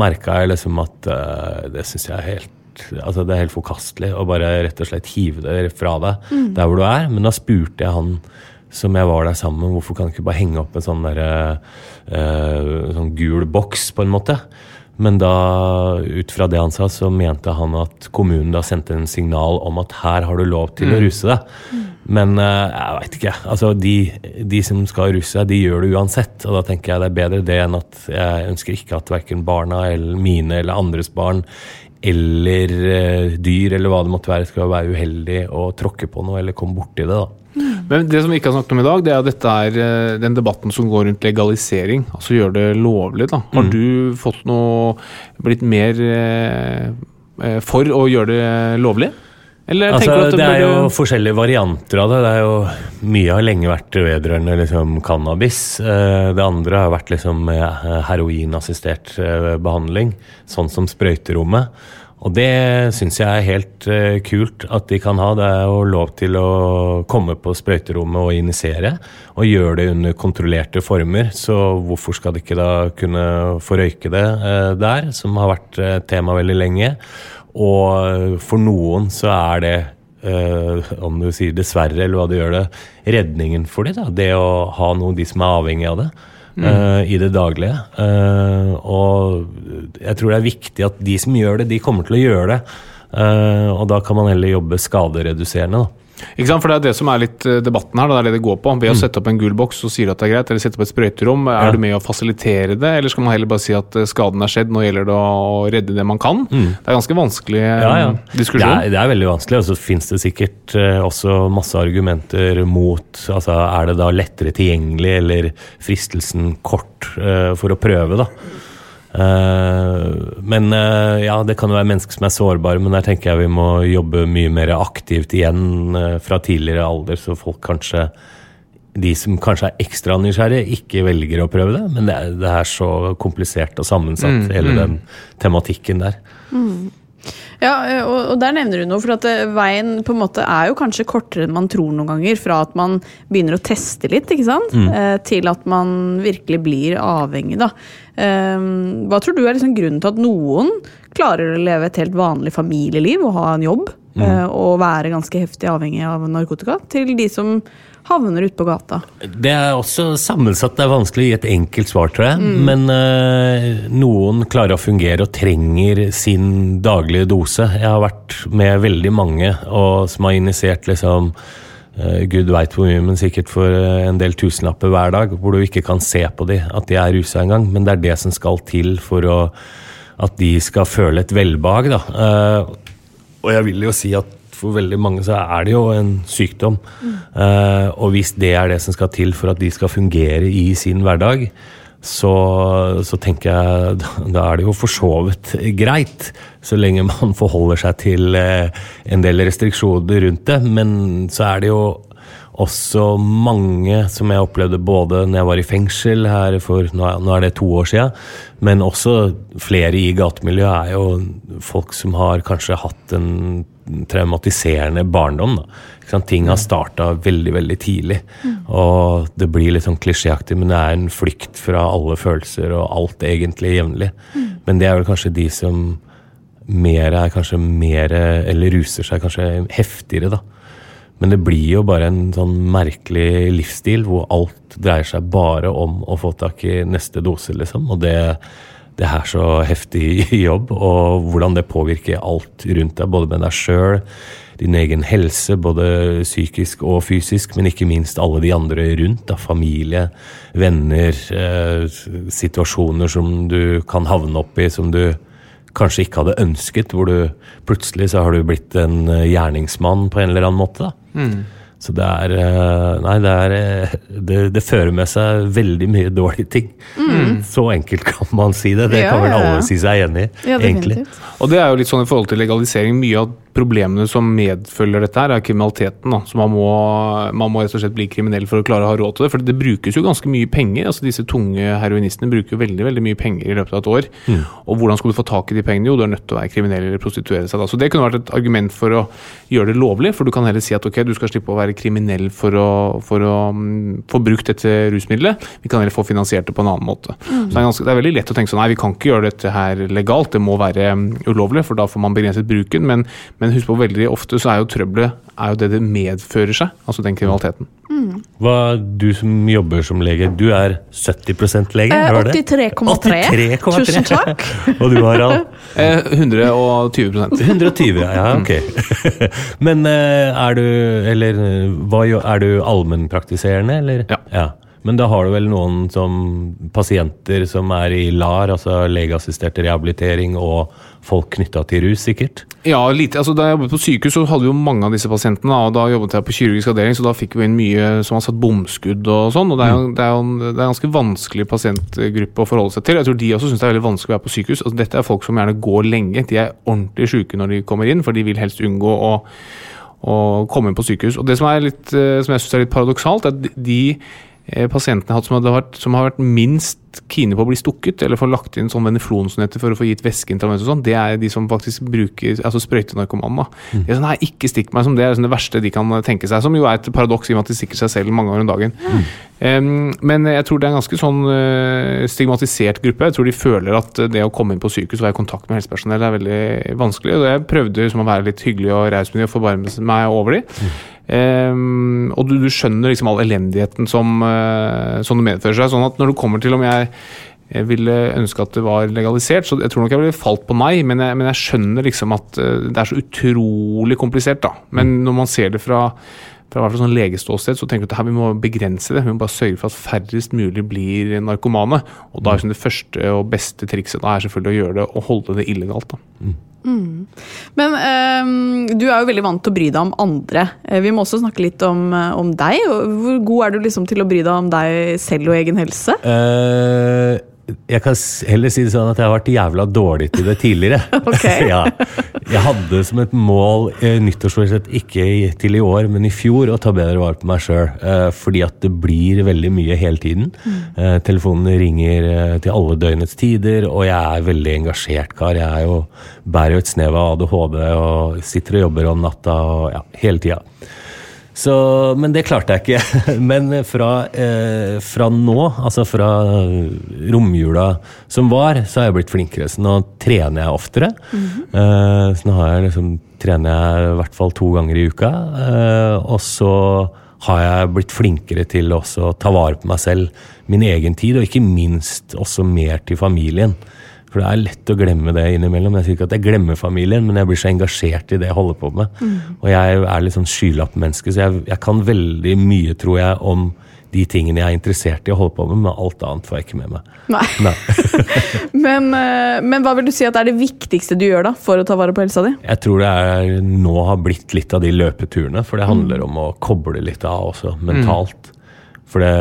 D: merka jeg liksom at uh, det syns jeg er helt Altså Det er helt forkastelig å bare rett og slett hive det fra deg der hvor du er. Men da spurte jeg han som jeg var der sammen med, hvorfor kan du ikke bare henge opp en sånn, der, uh, sånn gul boks, på en måte. Men da, ut fra det han sa, så mente han at kommunen da sendte en signal om at her har du lov til å ruse deg. Men eh, jeg veit ikke. Altså, de, de som skal russe seg, de gjør det uansett. Og da tenker jeg det er bedre det enn at jeg ønsker ikke at verken barna eller mine eller andres barn eller eh, dyr eller hva det måtte være, skal være uheldig og tråkke på noe eller komme borti det. da.
A: Men det som vi ikke har snakket om i dag, det er at dette er eh, den debatten som går rundt legalisering. Altså gjøre det lovlig. da. Har
D: Mm.
A: du fått noe Blitt mer eh, for å gjøre det lovlig? Eller
D: Altså,
A: at
D: det er jo
A: burde-
D: forskjellige varianter av det. det er jo, mye har lenge vært vedrørende liksom, cannabis. Eh, Det andre har vært liksom, eh, heroinassistert eh, behandling, sånn som sprøyterommet. Og det syns jeg er helt kult at de kan ha. Det er jo lov til å komme på sprøyterommet og injisere, og gjøre det under kontrollerte former. Så hvorfor skal de ikke da kunne få røyke det der, som har vært tema veldig lenge? Og for noen så er det, eh, om du sier dessverre, eller hva du gjør det, redningen for dem. Da. Det å ha noen de som er avhengig av det. eh, I det daglige. Uh, og jeg tror det er viktig at de som gjør det, de kommer til å gjøre det. Uh, og da kan man heller jobbe skadereduserende. Da.
A: Ikke sant? For Det er det som er litt eh, debatten her. Det er det det går på. Ved å
D: Mm.
A: sette opp en gul boks så sier du at det er greit, eller sette opp et sprøyterom. Er
D: Ja.
A: du med å fasilitere det, eller skal man heller bare si at eh, skaden er skjedd, nå gjelder det å redde det man kan? Det er ganske vanskelig eh,
D: Mm. Ja, diskusjon. Det er, det er veldig vanskelig, og så finnes det sikkert også masse argumenter mot altså Er det da lettere tilgjengelig, eller fristelsen kort for å prøve, da? Eh, men eh, ja, det kan jo være mennesker som er sårbare, men der tenker jeg vi må jobbe mye mer aktivt igjen eh, fra tidligere alder, så folk kanskje de som kanskje er ekstra nysgjerrige, ikke velger å prøve det. Men det er, det er så komplisert og sammensatt, hele den tematikken der.
B: Ja, eh, og, og der nevner du noe, for at veien på en måte er jo kanskje kortere enn man tror noen ganger. Fra at man begynner å teste litt, ikke sant, eh, til at man virkelig blir avhengig. da. Eh, hva tror du er liksom grunnen til at noen klarer å leve et helt vanlig familieliv og ha en jobb, mm. og være ganske heftig avhengig av narkotika, til de som havner ute på gata?
D: Det er også sammensatt. Det er vanskelig å gi et enkelt svar, tror jeg. Men uh, noen klarer å fungere og trenger sin daglige dose. Jeg har vært med veldig mange og som har initiert liksom eh, Gud veit hvor mye, men sikkert for eh, en del tusenlapper hver dag, hvor du ikke kan se på de at de er rusa engang. Men det er det som skal til for å, at de skal føle et velbehag. Da. Eh, og jeg vil jo si at for veldig mange så er det jo en sykdom. Eh, og hvis det er det som skal til for at de skal fungere i sin hverdag, så, så tenker jeg da, er det jo for så vidt greit. Så lenge man forholder seg til eh, en del restriksjoner rundt det. Men så er det jo også mange som jeg opplevde både når jeg var i fengsel her for nå er det to år siden, men også flere i gatemiljøet er jo folk som har kanskje hatt en traumatiserende barndom. Ting har starta veldig, veldig tidlig. Og det blir litt sånn klisjéaktig, men det er en flykt fra alle følelser og alt egentlig jevnlig. Men det er vel kanskje de som mer er kanskje mer Eller ruser seg kanskje heftigere, da. Men det blir jo bare en sånn merkelig livsstil hvor alt dreier seg bare om å få tak i neste dose, liksom. Og det, det er så heftig jobb, og hvordan det påvirker alt rundt deg, både med deg sjøl, din egen helse, både psykisk og fysisk, men ikke minst alle de andre rundt. Da, familie, venner, eh, situasjoner som du kan havne opp i, som du kanskje ikke hadde ønsket, hvor du plutselig så har du blitt en eh, gjerningsmann på en eller annen måte. da. Så det er eh, Nei, det er eh, det, det fører med seg veldig mye dårlige ting. Så enkelt kan man si det. Det
B: Ja,
D: kan vel
B: ja, ja.
D: alle si seg enig i,
B: Ja,
D: egentlig.
A: Og det er jo litt sånn i forhold til legalisering. Mye av problemene som medfølger dette her, er kriminaliteten. da. Så man må, man må rett og slett bli kriminell for å klare å ha råd til det. For det brukes jo ganske mye penger. altså Disse tunge heroinistene bruker jo veldig veldig mye penger i løpet av et år. Og hvordan skal du få tak i de pengene? Jo, du er nødt til å være kriminell eller prostituere seg. da. Så det kunne vært et argument for å gjøre det lovlig. For du kan heller si at ok, du skal slippe å være kriminell for å, for å mm, få brukt dette rusmiddelet. Vi kan heller få finansiert det på en annen måte. Så det er, ganske, det er veldig lett å tenke sånn nei, vi kan ikke gjøre dette her legalt, det må være mm, ulovlig, for da får man begrenset bruken. Men, men husk på veldig ofte så er jo trøbbelet er jo det det medfører seg, altså den kriminaliteten.
D: Hva, du som jobber som lege, du er 70 lege?
B: Eh,
D: hører du det?
B: 83,3.
D: 83,3.
B: Tusen takk.
D: og du, Harald?
A: Eh, 120%
D: 120, ja, ja, ok. Men eh, er du Eller hva, er du allmennpraktiserende, eller?
A: Ja.
D: Men da har du vel noen som pasienter som er i LAR, altså legeassistert rehabilitering, og folk knytta til rus, sikkert?
A: Ja, lite. Altså, da jeg jobbet på sykehus, så hadde vi jo mange av disse pasientene. og Da jobbet jeg på kirurgisk avdeling, så da fikk vi inn mye som har satt bomskudd og sånn. og Det er jo det er jo en, det er en ganske vanskelig pasientgruppe å forholde seg til. Jeg tror de også syns det er veldig vanskelig å være på sykehus. Altså, dette er folk som gjerne går lenge. De er ordentlig syke når de kommer inn, for de vil helst unngå å, å komme inn på sykehus. Og Det som, litt, eh, som jeg syns er litt paradoksalt, er at de- pasientene jeg har hatt som, vært, som har vært minst kine på å bli stukket, eller få lagt inn sånn veneflon som heter for å få gitt væske intravenøst og sånn, det er de som faktisk bruker altså sprøytenarkoman. da. Det er sånn, nei, ikke stikk meg som det er sånn det verste de kan tenke seg, som jo er et paradoks i og med at de stikker seg selv mange ganger om dagen. Em, men jeg tror det er en ganske sånn uh, stigmatisert gruppe. Jeg tror de føler at det å komme inn på sykehus og være i kontakt med helsepersonell er veldig vanskelig. og Jeg prøvde liksom å være litt hyggelig og raus med de og forbarme meg over de. Em, og du, du skjønner liksom all elendigheten som, eh, som det medfører seg. sånn at når du kommer til om jeg jeg ville ønske at det var legalisert, så jeg tror nok jeg ville falt på nei. Men jeg, men jeg skjønner liksom at eh, det er så utrolig komplisert, da. Men når man ser det fra fra hvert fall sånn legeståsted, så tenker du at her, vi må begrense det. Vi må bare sørge for at færrest mulig blir narkomane. Og da er liksom det første og beste trikset da er selvfølgelig å gjøre det og holde det illegalt. da.
B: Men um, du er jo veldig vant til å bry deg om andre. Eh, Vi må også snakke litt om, eh, om deg. Hvor god er du liksom til å bry deg om deg selv og egen helse?
D: Eh, jeg kan heller si det sånn at jeg har vært jævla dårlig til det tidligere. Ja. Jeg hadde som et mål eh, nyttårsforsett, ikke til i år, men i fjor, å ta bedre vare på meg sjøl. Eh, fordi at det blir veldig mye hele tiden. Eh, telefonene ringer til alle døgnets tider, og jeg er veldig engasjert kar. Jeg jo, bærer jo et snev av ADHD og sitter og jobber om natta og ja, hele tida. Så, men det klarte jeg ikke. Men fra, eh, fra nå, altså fra romjula som var, så har jeg blitt flinkere. Så nå trener jeg oftere. eh, så nå har jeg liksom, trener jeg i hvert fall to ganger i uka. Eh, og så har jeg blitt flinkere til å ta vare på meg selv, min egen tid, og ikke minst også mer til familien. For det er lett å glemme det innimellom. Jeg sier ikke at jeg glemmer familien, men jeg blir så engasjert i det jeg holder på med. Og jeg er litt sånn skylappmenneske, så jeg, jeg kan veldig mye, tror jeg, om de tingene jeg er interessert i å holde på med, men alt annet får jeg ikke med meg.
B: Nei.
D: Nei.
B: Men, eh, men hva vil du si at er det viktigste du gjør da for å ta vare på helsa di?
D: Jeg tror det er nå har blitt litt av de løpeturene, for det handler om å koble litt av også, mentalt. For det,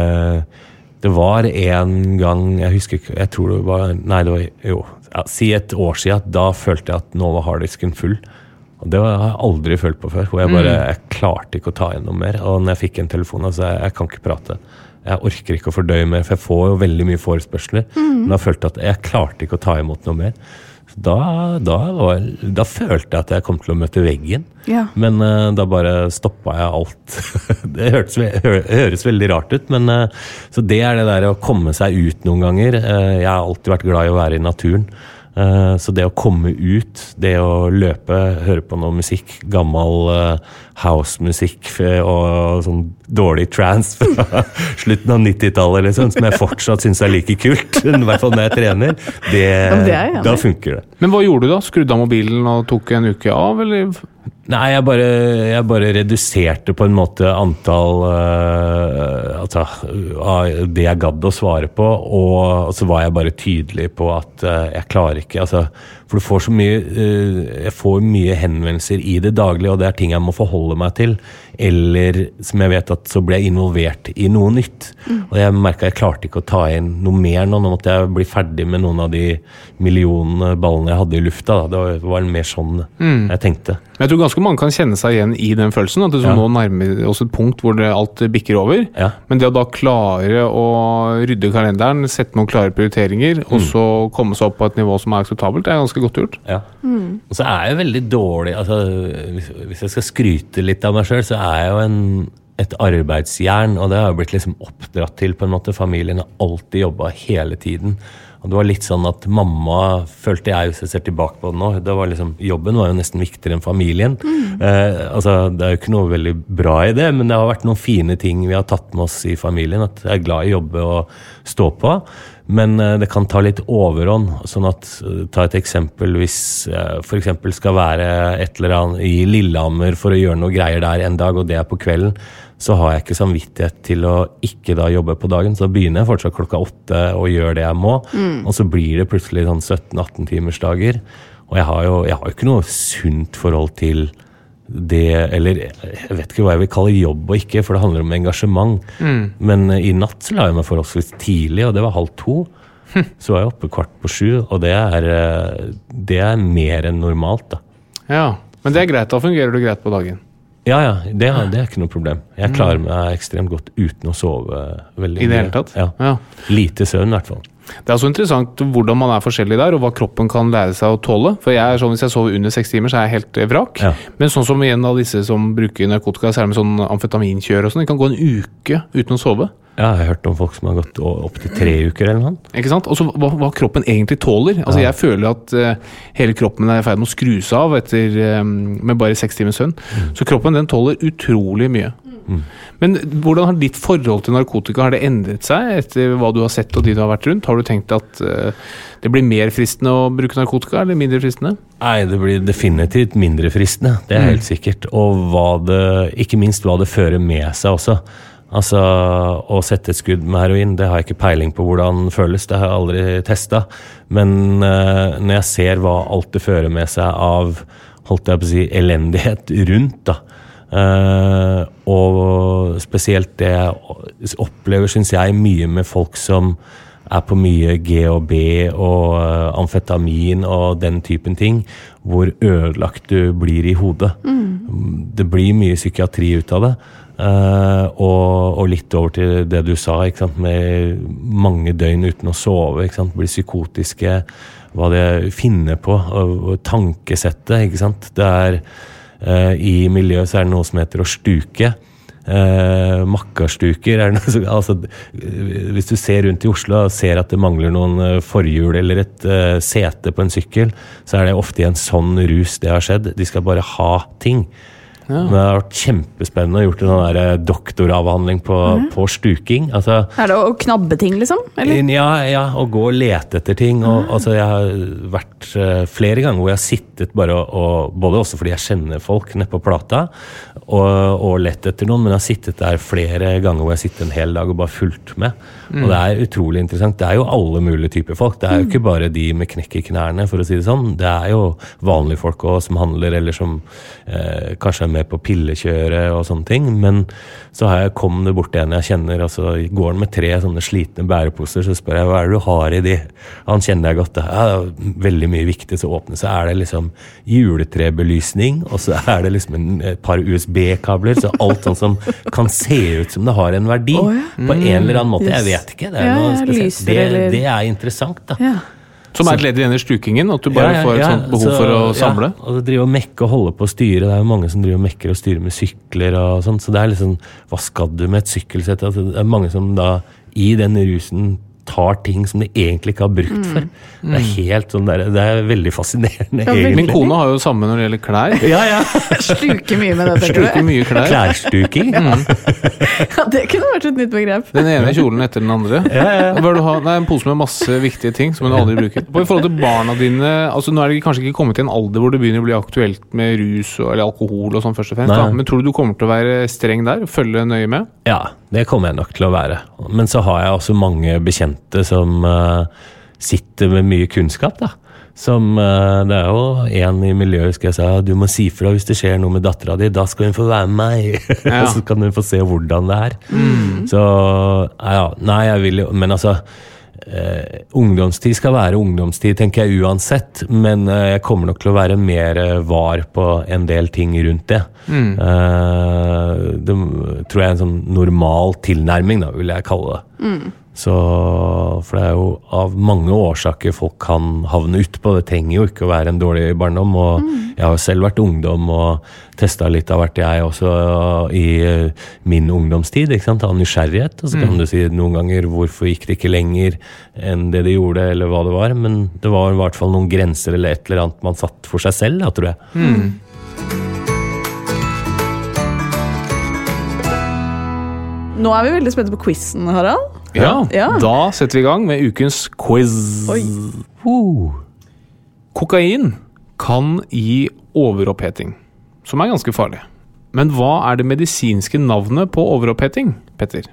D: det var en gang Jeg husker ikke Jeg tror det var Nei, det var jo ja, Si et år siden. Da følte jeg at nå var harddisken full. Og det har jeg aldri følt på før. Hvor jeg bare Jeg klarte ikke å ta igjen noe mer. Og når jeg fikk en telefon, altså jeg, jeg kan ikke prate. Jeg orker ikke å fordøye mer, for jeg får jo veldig mye forespørsler. Men da følte jeg at jeg klarte ikke å ta imot noe mer. Da, da, var, da følte jeg at jeg kom til å møte veggen.
B: Ja.
D: Men uh, da bare stoppa jeg alt. det høres, hø, høres veldig rart ut, men uh, Så det er det der å komme seg ut noen ganger. Uh, jeg har alltid vært glad i å være i naturen. Så det å komme ut, det å løpe, høre på noe musikk, gammel uh, housemusikk og sånn dårlig trance fra slutten av 90-tallet, liksom, som jeg fortsatt syns er like kult, i hvert fall når jeg trener, det,
B: det er
D: da funker det.
A: Men hva gjorde du da? Skrudde av mobilen og tok en uke av, eller?
D: Nei, jeg bare, jeg bare reduserte på en måte antall uh, altså, av det jeg gadd å svare på, og så var jeg bare tydelig på at uh, jeg klarer ikke altså, For du får så mye øh, Jeg får mye henvendelser i det daglige, og det er ting jeg må forholde meg til. Eller som jeg vet at så ble jeg involvert i noe nytt. Og jeg merka jeg klarte ikke å ta inn noe mer nå. Nå måtte jeg bli ferdig med noen av de millionene ballene jeg hadde i lufta. Da. Det var- mer sånn jeg tenkte.
A: Men jeg tror ganske mange kan kjenne seg igjen i den følelsen. At det
D: Ja.
A: nå nærmer oss et punkt hvor det alt bikker over.
D: Ja.
A: Men det å da klare å rydde kalenderen, sette noen klare prioriteringer, og så komme seg opp på et nivå som er akseptabelt, det er ganske godt gjort.
D: Ja. Og så er jeg veldig dårlig altså, hvis, hvis jeg skal skryte litt av meg sjøl, så er jeg jo en, et arbeidsjern, og det har jo blitt liksom oppdratt til. på en måte. Familien har alltid jobba hele tiden. Og det var litt sånn at mamma, følte jeg, hvis jeg ser tilbake på det nå det var liksom, Jobben var jo nesten viktigere enn familien. Eh, altså, Det er jo ikke noe veldig bra i det, men det har vært noen fine ting vi har tatt med oss i familien. At jeg er glad i å jobbe og stå på. Men eh, det kan ta litt overhånd. sånn at, eh, Ta et eksempel hvis jeg f.eks. skal være et eller annet i Lillehammer for å gjøre noe greier der en dag, og det er på kvelden, så har jeg ikke samvittighet til å ikke da jobbe på dagen. Så da begynner jeg fortsatt klokka åtte og gjør det jeg må. Og så blir det plutselig sånn 17-18 timers dager. Og jeg har jo jeg har ikke noe sunt forhold til det Eller jeg vet ikke hva jeg vil kalle jobb og ikke, for det handler om engasjement. Men eh, i natt så la jeg meg forholdsvis tidlig, og det var halv to. Så var jeg oppe kvart på sju, og det er, eh, det er mer enn normalt, da.
A: Ja, Men det er greit. Da fungerer du greit på dagen.
D: Ja, ja, det, er- det er ikke noe problem. Jeg klarer meg ekstremt godt uten å sove veldig
A: I det hele tatt?
D: Ja.
A: Ja.
D: Lite søvn, i hvert fall.
A: Det er også interessant hvordan man er forskjellig der, og hva kroppen kan lære seg å tåle. For jeg er sånn, Hvis jeg sover under seks timer, så er jeg helt eh, vrak.
D: Ja.
A: Men sånn som en av disse som bruker narkotika, særlig med sånn amfetaminkjør og sånn, de kan gå en uke uten å sove.
D: Ja, jeg har hørt om folk som har gått opptil tre uker eller noe.
A: Ikke sant? Og så hva, hva kroppen egentlig tåler. Altså Jeg føler at uh, hele kroppen er i ferd med å skrus av etter, um, med bare seks timers søvn. Så kroppen den tåler utrolig mye. Men hvordan har ditt forhold til narkotika har det endret seg etter hva du har sett og de du har vært rundt? Har du tenkt at uh, det blir mer fristende å bruke narkotika, eller mindre fristende?
D: Nei, det blir definitivt mindre fristende. Det er helt sikkert. Og hva det, ikke minst hva det fører med seg også. Altså, Å sette et skudd med heroin, det har jeg ikke peiling på hvordan det føles. Det har jeg aldri testa. Men uh, når jeg ser hva alt det fører med seg av holdt jeg på å si, elendighet rundt, da. Eh, og spesielt det jeg opplever, syns jeg, mye med folk som er på mye GHB og eh, amfetamin og den typen ting, hvor ødelagt du blir i hodet. Det blir mye psykiatri ut av det. Uh, og, og litt over til det du sa, med mange døgn uten å sove. Blir psykotiske. Hva det finner på. Tankesettet. Det er I miljøet så er det noe som heter å stuke. Eh, makkastuker er noe, altså, eh, Hvis du ser rundt i Oslo og ser at det mangler noen eh, forhjul eller et eh, sete på en sykkel, så er det ofte i en sånn rus det har skjedd. De skal bare ha ting. Men det har vært kjempespennende å gjort en sånn eh, doktoravhandling på, på stuking. Altså,
B: Er det å knabbe ting, liksom? Eller?
D: ja, ja, å gå og lete etter ting. Og, altså, jeg har vært eh, flere ganger hvor jeg har sittet bare og, og Både også fordi jeg kjenner folk nede på plata, og, og lett etter noen, men jeg har sittet der flere ganger hvor jeg har sittet en hel dag og bare fulgt med. Og det er utrolig interessant. Det er jo alle mulige typer folk. Det er jo ikke bare de med knekk i knærne, for å si det sånn. Det er jo vanlige folk òg som handler, eller som eh, kanskje er med på pillekjøret og sånne ting. Men så har jeg kom det bort en jeg kjenner, og så går han med tre sånne slitne bæreposer, så spør jeg hva er det du har i de? Han kjenner jeg godt. Ja, det er veldig mye viktig. Så åpner så er det liksom juletrebelysning, og så er det liksom en, et par USB-kabler. Så alt sånn som kan se ut som det har en verdi.
B: Oh, ja.
D: På en eller annen måte. Jeg vet ikke. Det er
B: Ja, lyser
D: Det,
B: eller-
D: det er interessant, da.
B: Ja.
A: Som er et ledd i denne stukingen? At du bare
D: Ja, ja,
A: får et sånt behov
D: så-
A: for å samle?
D: Ja, og drive og mekke og holde på å styre. Det er jo mange som driver og mekker og styrer med sykler og sånn. Så det er liksom Hva skal du med et sykkelsett? Altså, det er mange som da i den rusen tar ting som de egentlig ikke har brukt for. Det er helt sånn der, Det er veldig fascinerende,
B: Ja,
D: egentlig.
A: Min kone har jo samme når det gjelder klær.
D: Ja, ja.
B: Sluker mye med det, tenker
A: Sluker
B: du?
A: mye klær.
D: Klærstuking.
B: Ja, det kunne vært et nytt begrep.
A: Den ene kjolen etter den andre. Hva vil du ha? Nei, En pose med masse viktige ting som du aldri bruker. På I forhold til barna dine altså Nå er det kanskje ikke kommet til en alder hvor det begynner å bli aktuelt med rus og, eller alkohol og sånn, først og fremst. Da. Men tror du du kommer til å være streng der? Følge nøye med?
D: Ja, det kommer jeg nok til å være. Men så har jeg også mange bekjente som eh, sitter med mye kunnskap, da. Som eh, Det er jo en i miljøet husker jeg sa du må si fra hvis det skjer noe med dattera di. Da skal hun få være med meg.
A: Ja.
D: Og så kan hun få se hvordan det er. Så ja, Nei, jeg vil jo Men altså Eh, ungdomstid skal være ungdomstid, tenker jeg uansett. Men eh, jeg kommer nok til å være mer eh, var på en del ting rundt det. Eh, det tror jeg er en sånn normal tilnærming, da, vil jeg kalle det. Så, for det er jo av mange årsaker folk kan havne utpå. Det trenger jo ikke å være en dårlig barndom. Og jeg har jo selv vært ungdom og testa litt av hvert, jeg også, i eh, min ungdomstid. ikke sant, Av nysgjerrighet. Og så kan du si noen ganger hvorfor gikk det ikke lenger enn det det gjorde, eller hva det var. Men det var i hvert fall noen grenser eller et eller annet man satt for seg selv, da, tror jeg.
B: Nå er vi veldig spente på quizen, Harald.
A: Ja.
B: Ja.
A: Da setter vi i gang med ukens quiz.
D: Uh.
A: Kokain kan gi overoppheting, som er ganske farlig. Men hva er det medisinske navnet på overoppheting, Petter?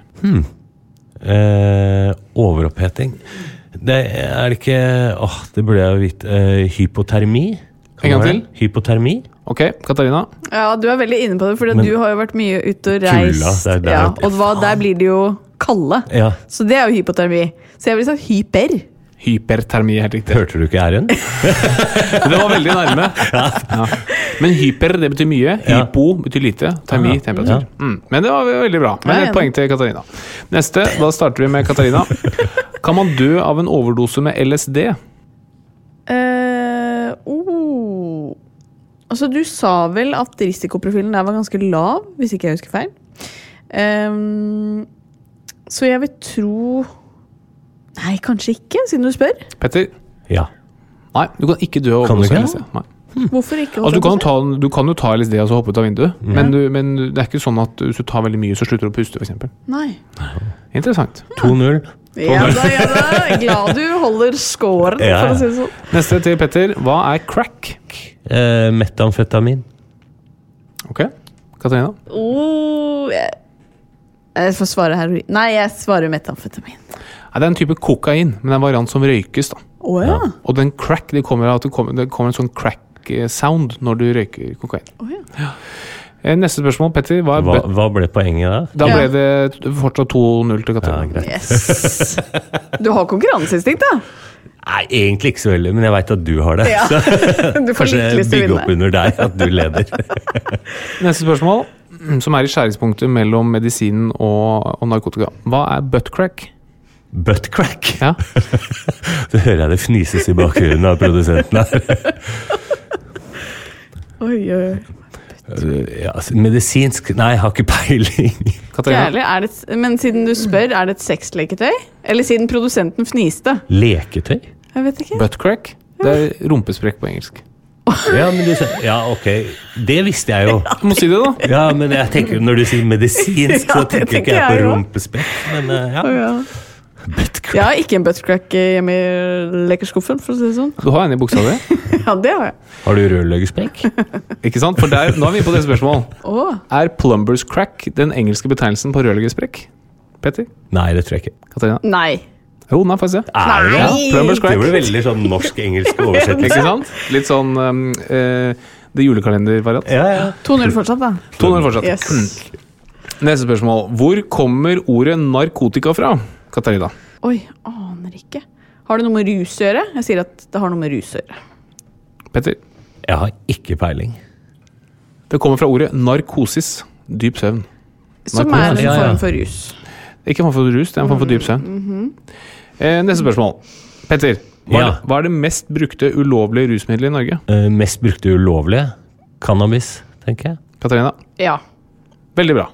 D: Eh, overoppheting Det er det ikke Åh, det burde jeg jo vite. Eh, hypotermi? Kan
A: En gang til.
D: Hypotermi?
A: Ok, Katarina.
B: Ja, du er veldig inne på det, for du har jo vært mye ute og reist. ja, og hva, der blir det jo kalde.
D: Ja.
B: Så det er jo hypotermi. Så jeg ville sagt hyper.
A: Hypertermi, helt riktig.
D: Hørte du ikke r-en?
A: Det var veldig nærme. Ja. Men hyper, det betyr mye. Hypo betyr lite. Termi, temperatur. Mm. Men det var veldig bra. Men et poeng til Katarina. Neste, da starter vi med Katarina. Kan man dø av en overdose med LSD?
B: Uh, oh. Altså, du sa vel at risikoprofilen der var ganske lav, hvis ikke jeg husker feil. Ehm, så jeg vil tro Nei, kanskje ikke, siden du spør.
A: Petter?
D: Ja.
A: Nei, du kan ikke dø av
D: Kan du
A: overdose
D: ikke?
B: Hvorfor ikke?
A: Altså, du, kan ta, du kan jo ta LSD og så hoppe ut av vinduet, men, du, men det er ikke sånn at hvis du tar veldig mye, så slutter du å puste, f.eks.
B: Nei.
A: Interessant.
D: 2-0.
B: Ja da, ja da. Glad du holder scoren,
D: Ja.
B: for å si det sånn.
A: Neste til Petter. Hva er crack?
D: Eh, metamfetamin.
A: Ok, Katarina?
B: Oh, jeg, jeg får svare heroin. Nei, jeg svarer metamfetamin.
A: Nei, det er en type kokain, men det er en variant som røykes. da.
B: Oh, ja.
A: Og den crack, det kommer at det kommer, det kommer en sånn crack-sound når du røyker kokain.
B: Oh, ja.
A: Ja. Neste spørsmål, Petter. Hva
D: Hva, hva ble poenget da?
A: Da ble det fortsatt 2-0 til
D: Ja, greit.
B: Yes. Du har konkurranseinstinkt, da.
D: Nei, egentlig ikke så veldig, men jeg veit at du har det.
B: Ja. Du får
D: kanskje bygge opp under deg at du leder.
A: Neste spørsmål, som er i skjæringspunktet mellom medisinen og, og narkotika. Hva er buttcrack?
D: Buttcrack.
A: Ja.
D: Så hører jeg det fnises i bakgrunnen av produsenten her.
B: Oi, oi, oi.
D: Ja, altså, medisinsk Nei, jeg har ikke peiling.
B: Kjærlig, er det, et- men siden du spør, er det et sexleketøy? Eller siden produsenten fniste?
D: Leketøy?
B: Jeg vet ikke.
A: Buttcrack? Det er rumpesprekk på engelsk.
D: Ja, men du, sa- ja, ok. Det visste jeg jo.
A: Du må si det, da!
D: Ja, men jeg tenker når du sier medisinsk,
B: Ja,
D: så tenker ikke jeg på rumpespekk. Men eh, ja.
B: Å, ja.
D: Buttcrack.
B: Jeg har ikke en buttcrack hjemme i lekerskuffen, for å si det sånn.
A: Du har en i buksa di,
B: Ja, det har jeg.
D: Har du rørleggerspekk?
A: ikke sant? For der, nå er vi på det spørsmålet.
B: Oh.
A: Er plumbers crack den engelske betegnelsen på rørleggersprekk? Petter?
D: Nei, det tror jeg ikke.
A: Katarina?
B: nei.
A: Jo, den er faktisk det.
D: Er det det?
A: Plumbers
D: Det
A: crack.
D: blir veldig sånn norsk-engelsk oversettelse.
A: Ikke sant? Litt sånn um, uh, det julekalendervariant.
D: Ja, ja.
B: 2-0 fortsatt, da.
A: 200 fortsatt.
B: Yes.
A: Neste spørsmål. Hvor kommer ordet narkotika fra? Katarina?
B: Oi, aner ikke. Har det noe med rus å gjøre? Jeg sier at det har noe med rus å gjøre.
A: Petter?
D: Jeg har ikke peiling.
A: Det kommer fra ordet narkosis. Dyp søvn.
B: Som er en form for rus.
A: Ikke en form for rus, det er en form for dyp søvn. Eh, neste spørsmål. Petter, hva,
D: Ja.
A: hva er det mest brukte ulovlige rusmiddelet i Norge?
D: Eh, mest brukte ulovlige? Cannabis, tenker jeg.
A: Katarina?
B: Ja.
A: Veldig bra.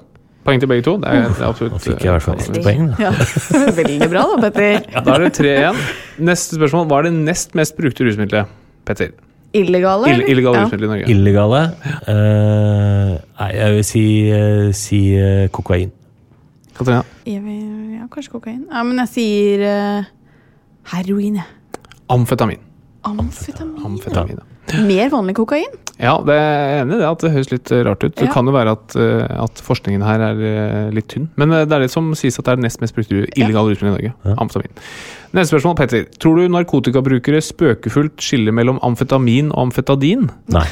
A: Poeng til begge to. Det er, det er absolutt,
D: Nå fikk jeg i hvert fall
A: eh,
D: ett poeng. Da.
B: ja. Veldig bra, da, Petter.
A: Da er det 3-1. Neste spørsmål. Hva er det nest mest brukte rusmiddelet? Petter.
B: Illegale?
A: Ill illegale
B: Ja.
A: rusmidler i Norge.
D: Illegale? Uh, nei, jeg vil si, uh, si uh, kokain.
B: Vil- Ja, kanskje kokain. Ja, men jeg sier uh, heroin, jeg.
A: Amfetamin.
B: Amfetamin.
A: Amfetamin. ja.
B: Mer vanlig kokain?
A: Ja, det er enig i det at det høres litt rart ut. Det kan jo være at, eh, at forskningen her er eh, litt tynn. Men det er det som sies at det er nest mest brukte illegale rusmiddelet i Norge.
D: Ja.
A: Amfetamin. Neste spørsmål, Petter. Tror du narkotikabrukere spøkefullt skiller mellom amfetamin og amfetadin?
D: Nei.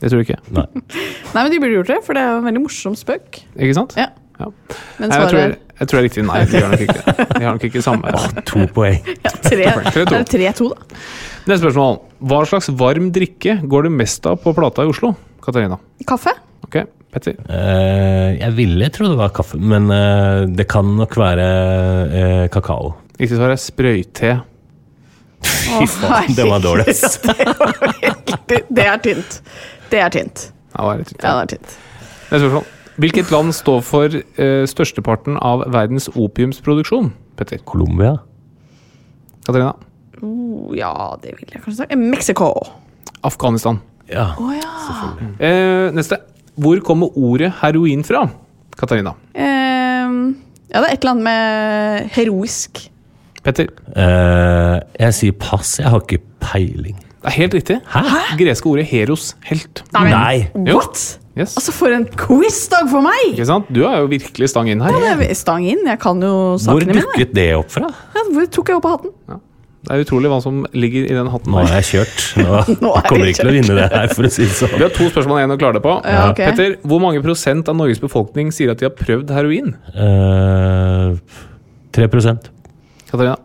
A: Det tror du ikke.
D: nei.
B: Nei, men de burde gjort det, for det er jo en veldig morsom spøk.
A: Ikke sant?
B: Ja.
A: Ja.
B: Men
A: svaret jeg, tror, jeg tror det er riktig. Nei, de har nok ikke. De har nok ikke samme.
D: To poeng.
B: Ja, tre.
A: Tre, to.
B: tre to, 3-2, da.
A: Neste spørsmål. Hva slags varm drikke går det mest av på Plata i Oslo? Katarina.
B: Kaffe?
A: Ok, Petter.
D: Uh, jeg ville tro det var kaffe, men uh, det kan nok være uh, kakao.
A: Riktig svar er sprøyte.
D: Fy faen, den var dårlig.
B: Det, det er tynt. Det er tynt.
A: Ja, det er tynt.
B: Ja, det er tynt.
A: Neste spørsmål. Hvilket land står for uh, størsteparten av verdens opiumsproduksjon? Petter.
D: Colombia?
A: Katarina.
B: Oh, ja, det vil jeg kanskje si. Mexico.
A: Afghanistan.
D: Ja.
B: oh, ja.
A: Eh, neste. Hvor kommer ordet heroin fra? Katarina.
B: Uh, ja, det er et eller annet med heroisk.
A: Petter.
D: Eh, jeg sier pass, jeg har ikke peiling.
A: Det er helt riktig.
D: Hæ?
A: Greske ordet heros. Helt.
B: men-
D: Nei.
A: Jo.
B: What?
A: Yes.
B: Altså, for en quiz-dag for meg!
A: Ikke sant? Du er jo virkelig stang inn her.
B: Ja, det er Stang inn. Jeg kan jo sakene mine.
D: Hvor dukket det opp fra?
B: Ja, hvor tok jeg opp av hatten?
A: Det er utrolig hva som ligger i den hatten.
D: Nå er jeg kjørt. Nå,
B: Nå jeg
D: kommer
B: jeg
D: ikke til å vinne det her, for å si det
A: Vi
D: sånn.
A: har to spørsmål igjen å klare det på.
B: Ja, okay.
A: Petter, hvor mange prosent av Norges befolkning sier at de har prøvd heroin?
D: Uh, 3
A: Katarina?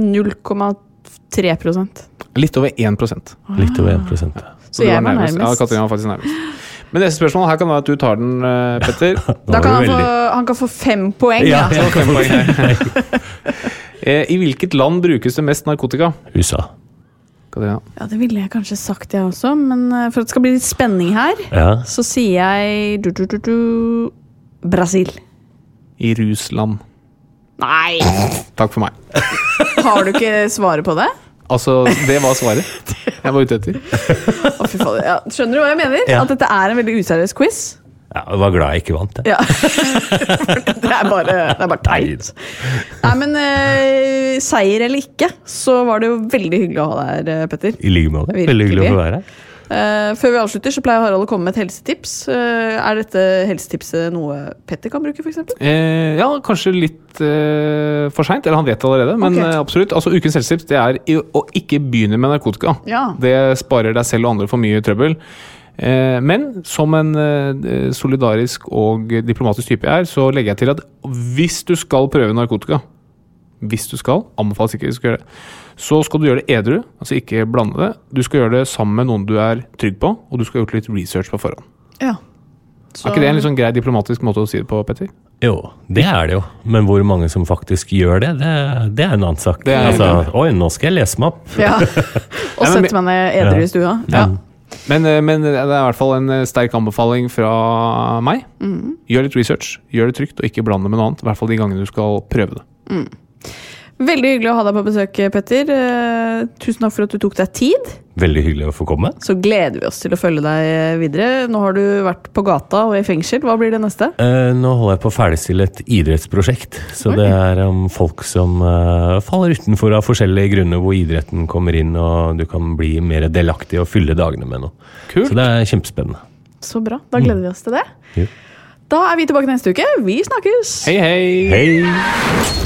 B: 0,3 prosent.
A: Litt over 1 prosent.
D: Litt over 1
A: Så,
B: Så
A: du
B: jeg var
A: nærmest. Ja. Katarina var faktisk nærmest. Men neste spørsmål her kan være at du tar den, eh, Petter.
B: Da kan han få, han kan få fem poeng.
D: Ja,
B: Ja.
D: ja.
A: Fem poeng. Eh, I hvilket land brukes det mest narkotika?
D: USA.
A: Katarina?
B: ja, det ville jeg kanskje sagt, jeg også. Men eh, for at det skal bli litt spenning her,
D: Ja.
B: så sier jeg du, du, du, du, Brasil.
A: I Rusland.
B: Nei!
A: Takk for meg.
B: Har du ikke svaret på det?
A: Altså, det var svaret. jeg var ute etter.
B: Å, fy fader. Ja, skjønner du hva jeg mener?
D: Ja.
B: At dette er en veldig useriøs quiz?
D: Ja, jeg var glad jeg ikke vant, jeg.
B: Ja. det er bare, det er bare teit. Nei, men eh, seier eller ikke, så var det jo veldig hyggelig å ha deg her, eh, Petter.
D: I like måte. Veldig hyggelig å få være her.
B: Eh, før vi avslutter, så pleier Harald å komme med et helsetips. Eh, er dette helsetipset noe Petter kan bruke, f.eks.?
A: Eh, ja, kanskje litt eh, for seint. Eller han vet det allerede, men
B: okay.
A: eh, absolutt. Altså, Ukens helsetips det er å ikke begynne med narkotika.
B: Ja.
A: Det sparer deg selv og andre for mye trøbbel. Eh, men som en solidarisk og diplomatisk type jeg er, så legger jeg til at hvis du skal prøve narkotika Hvis du skal, anbefales ikke du skal gjøre det. Så skal du gjøre det edru, altså ikke blande det. Du skal gjøre det sammen med noen du er trygg på, og du skal ha gjort litt research på forhånd.
B: Ja.
A: Er ikke det en litt sånn grei diplomatisk måte å si det på, Petter?
D: Jo, det er det jo. Men hvor mange som faktisk gjør det, det, det er en annen sak.
A: Det er-
D: altså, oi, nå skal jeg lese meg opp.
B: ja. Og sette meg ned edru i stua. Ja.
A: Men, eh, men det er i hvert fall en eh, sterk anbefaling fra meg. Gjør litt research, gjør det trygt, og ikke bland det med noe annet. I hvert fall de gangene du skal prøve det.
B: Veldig hyggelig å ha deg på besøk, Petter. Eh, tusen takk for at du tok deg tid.
D: Veldig hyggelig å få komme.
B: Så gleder vi oss til å følge deg videre. Nå har du vært på gata og i fengsel. Hva blir det neste?
D: Eh, nå holder jeg på å ferdigstille et idrettsprosjekt. Så det er om folk som eh, faller utenfor av forskjellige grunner, hvor idretten kommer inn og du kan bli mer delaktig og fylle dagene med noe.
A: Kult.
D: Så det er kjempespennende.
B: Så bra. Da gleder vi oss til det.
D: Ja.
B: Da er vi tilbake neste uke. Vi snakkes!
A: Hei, hei!
D: Hei!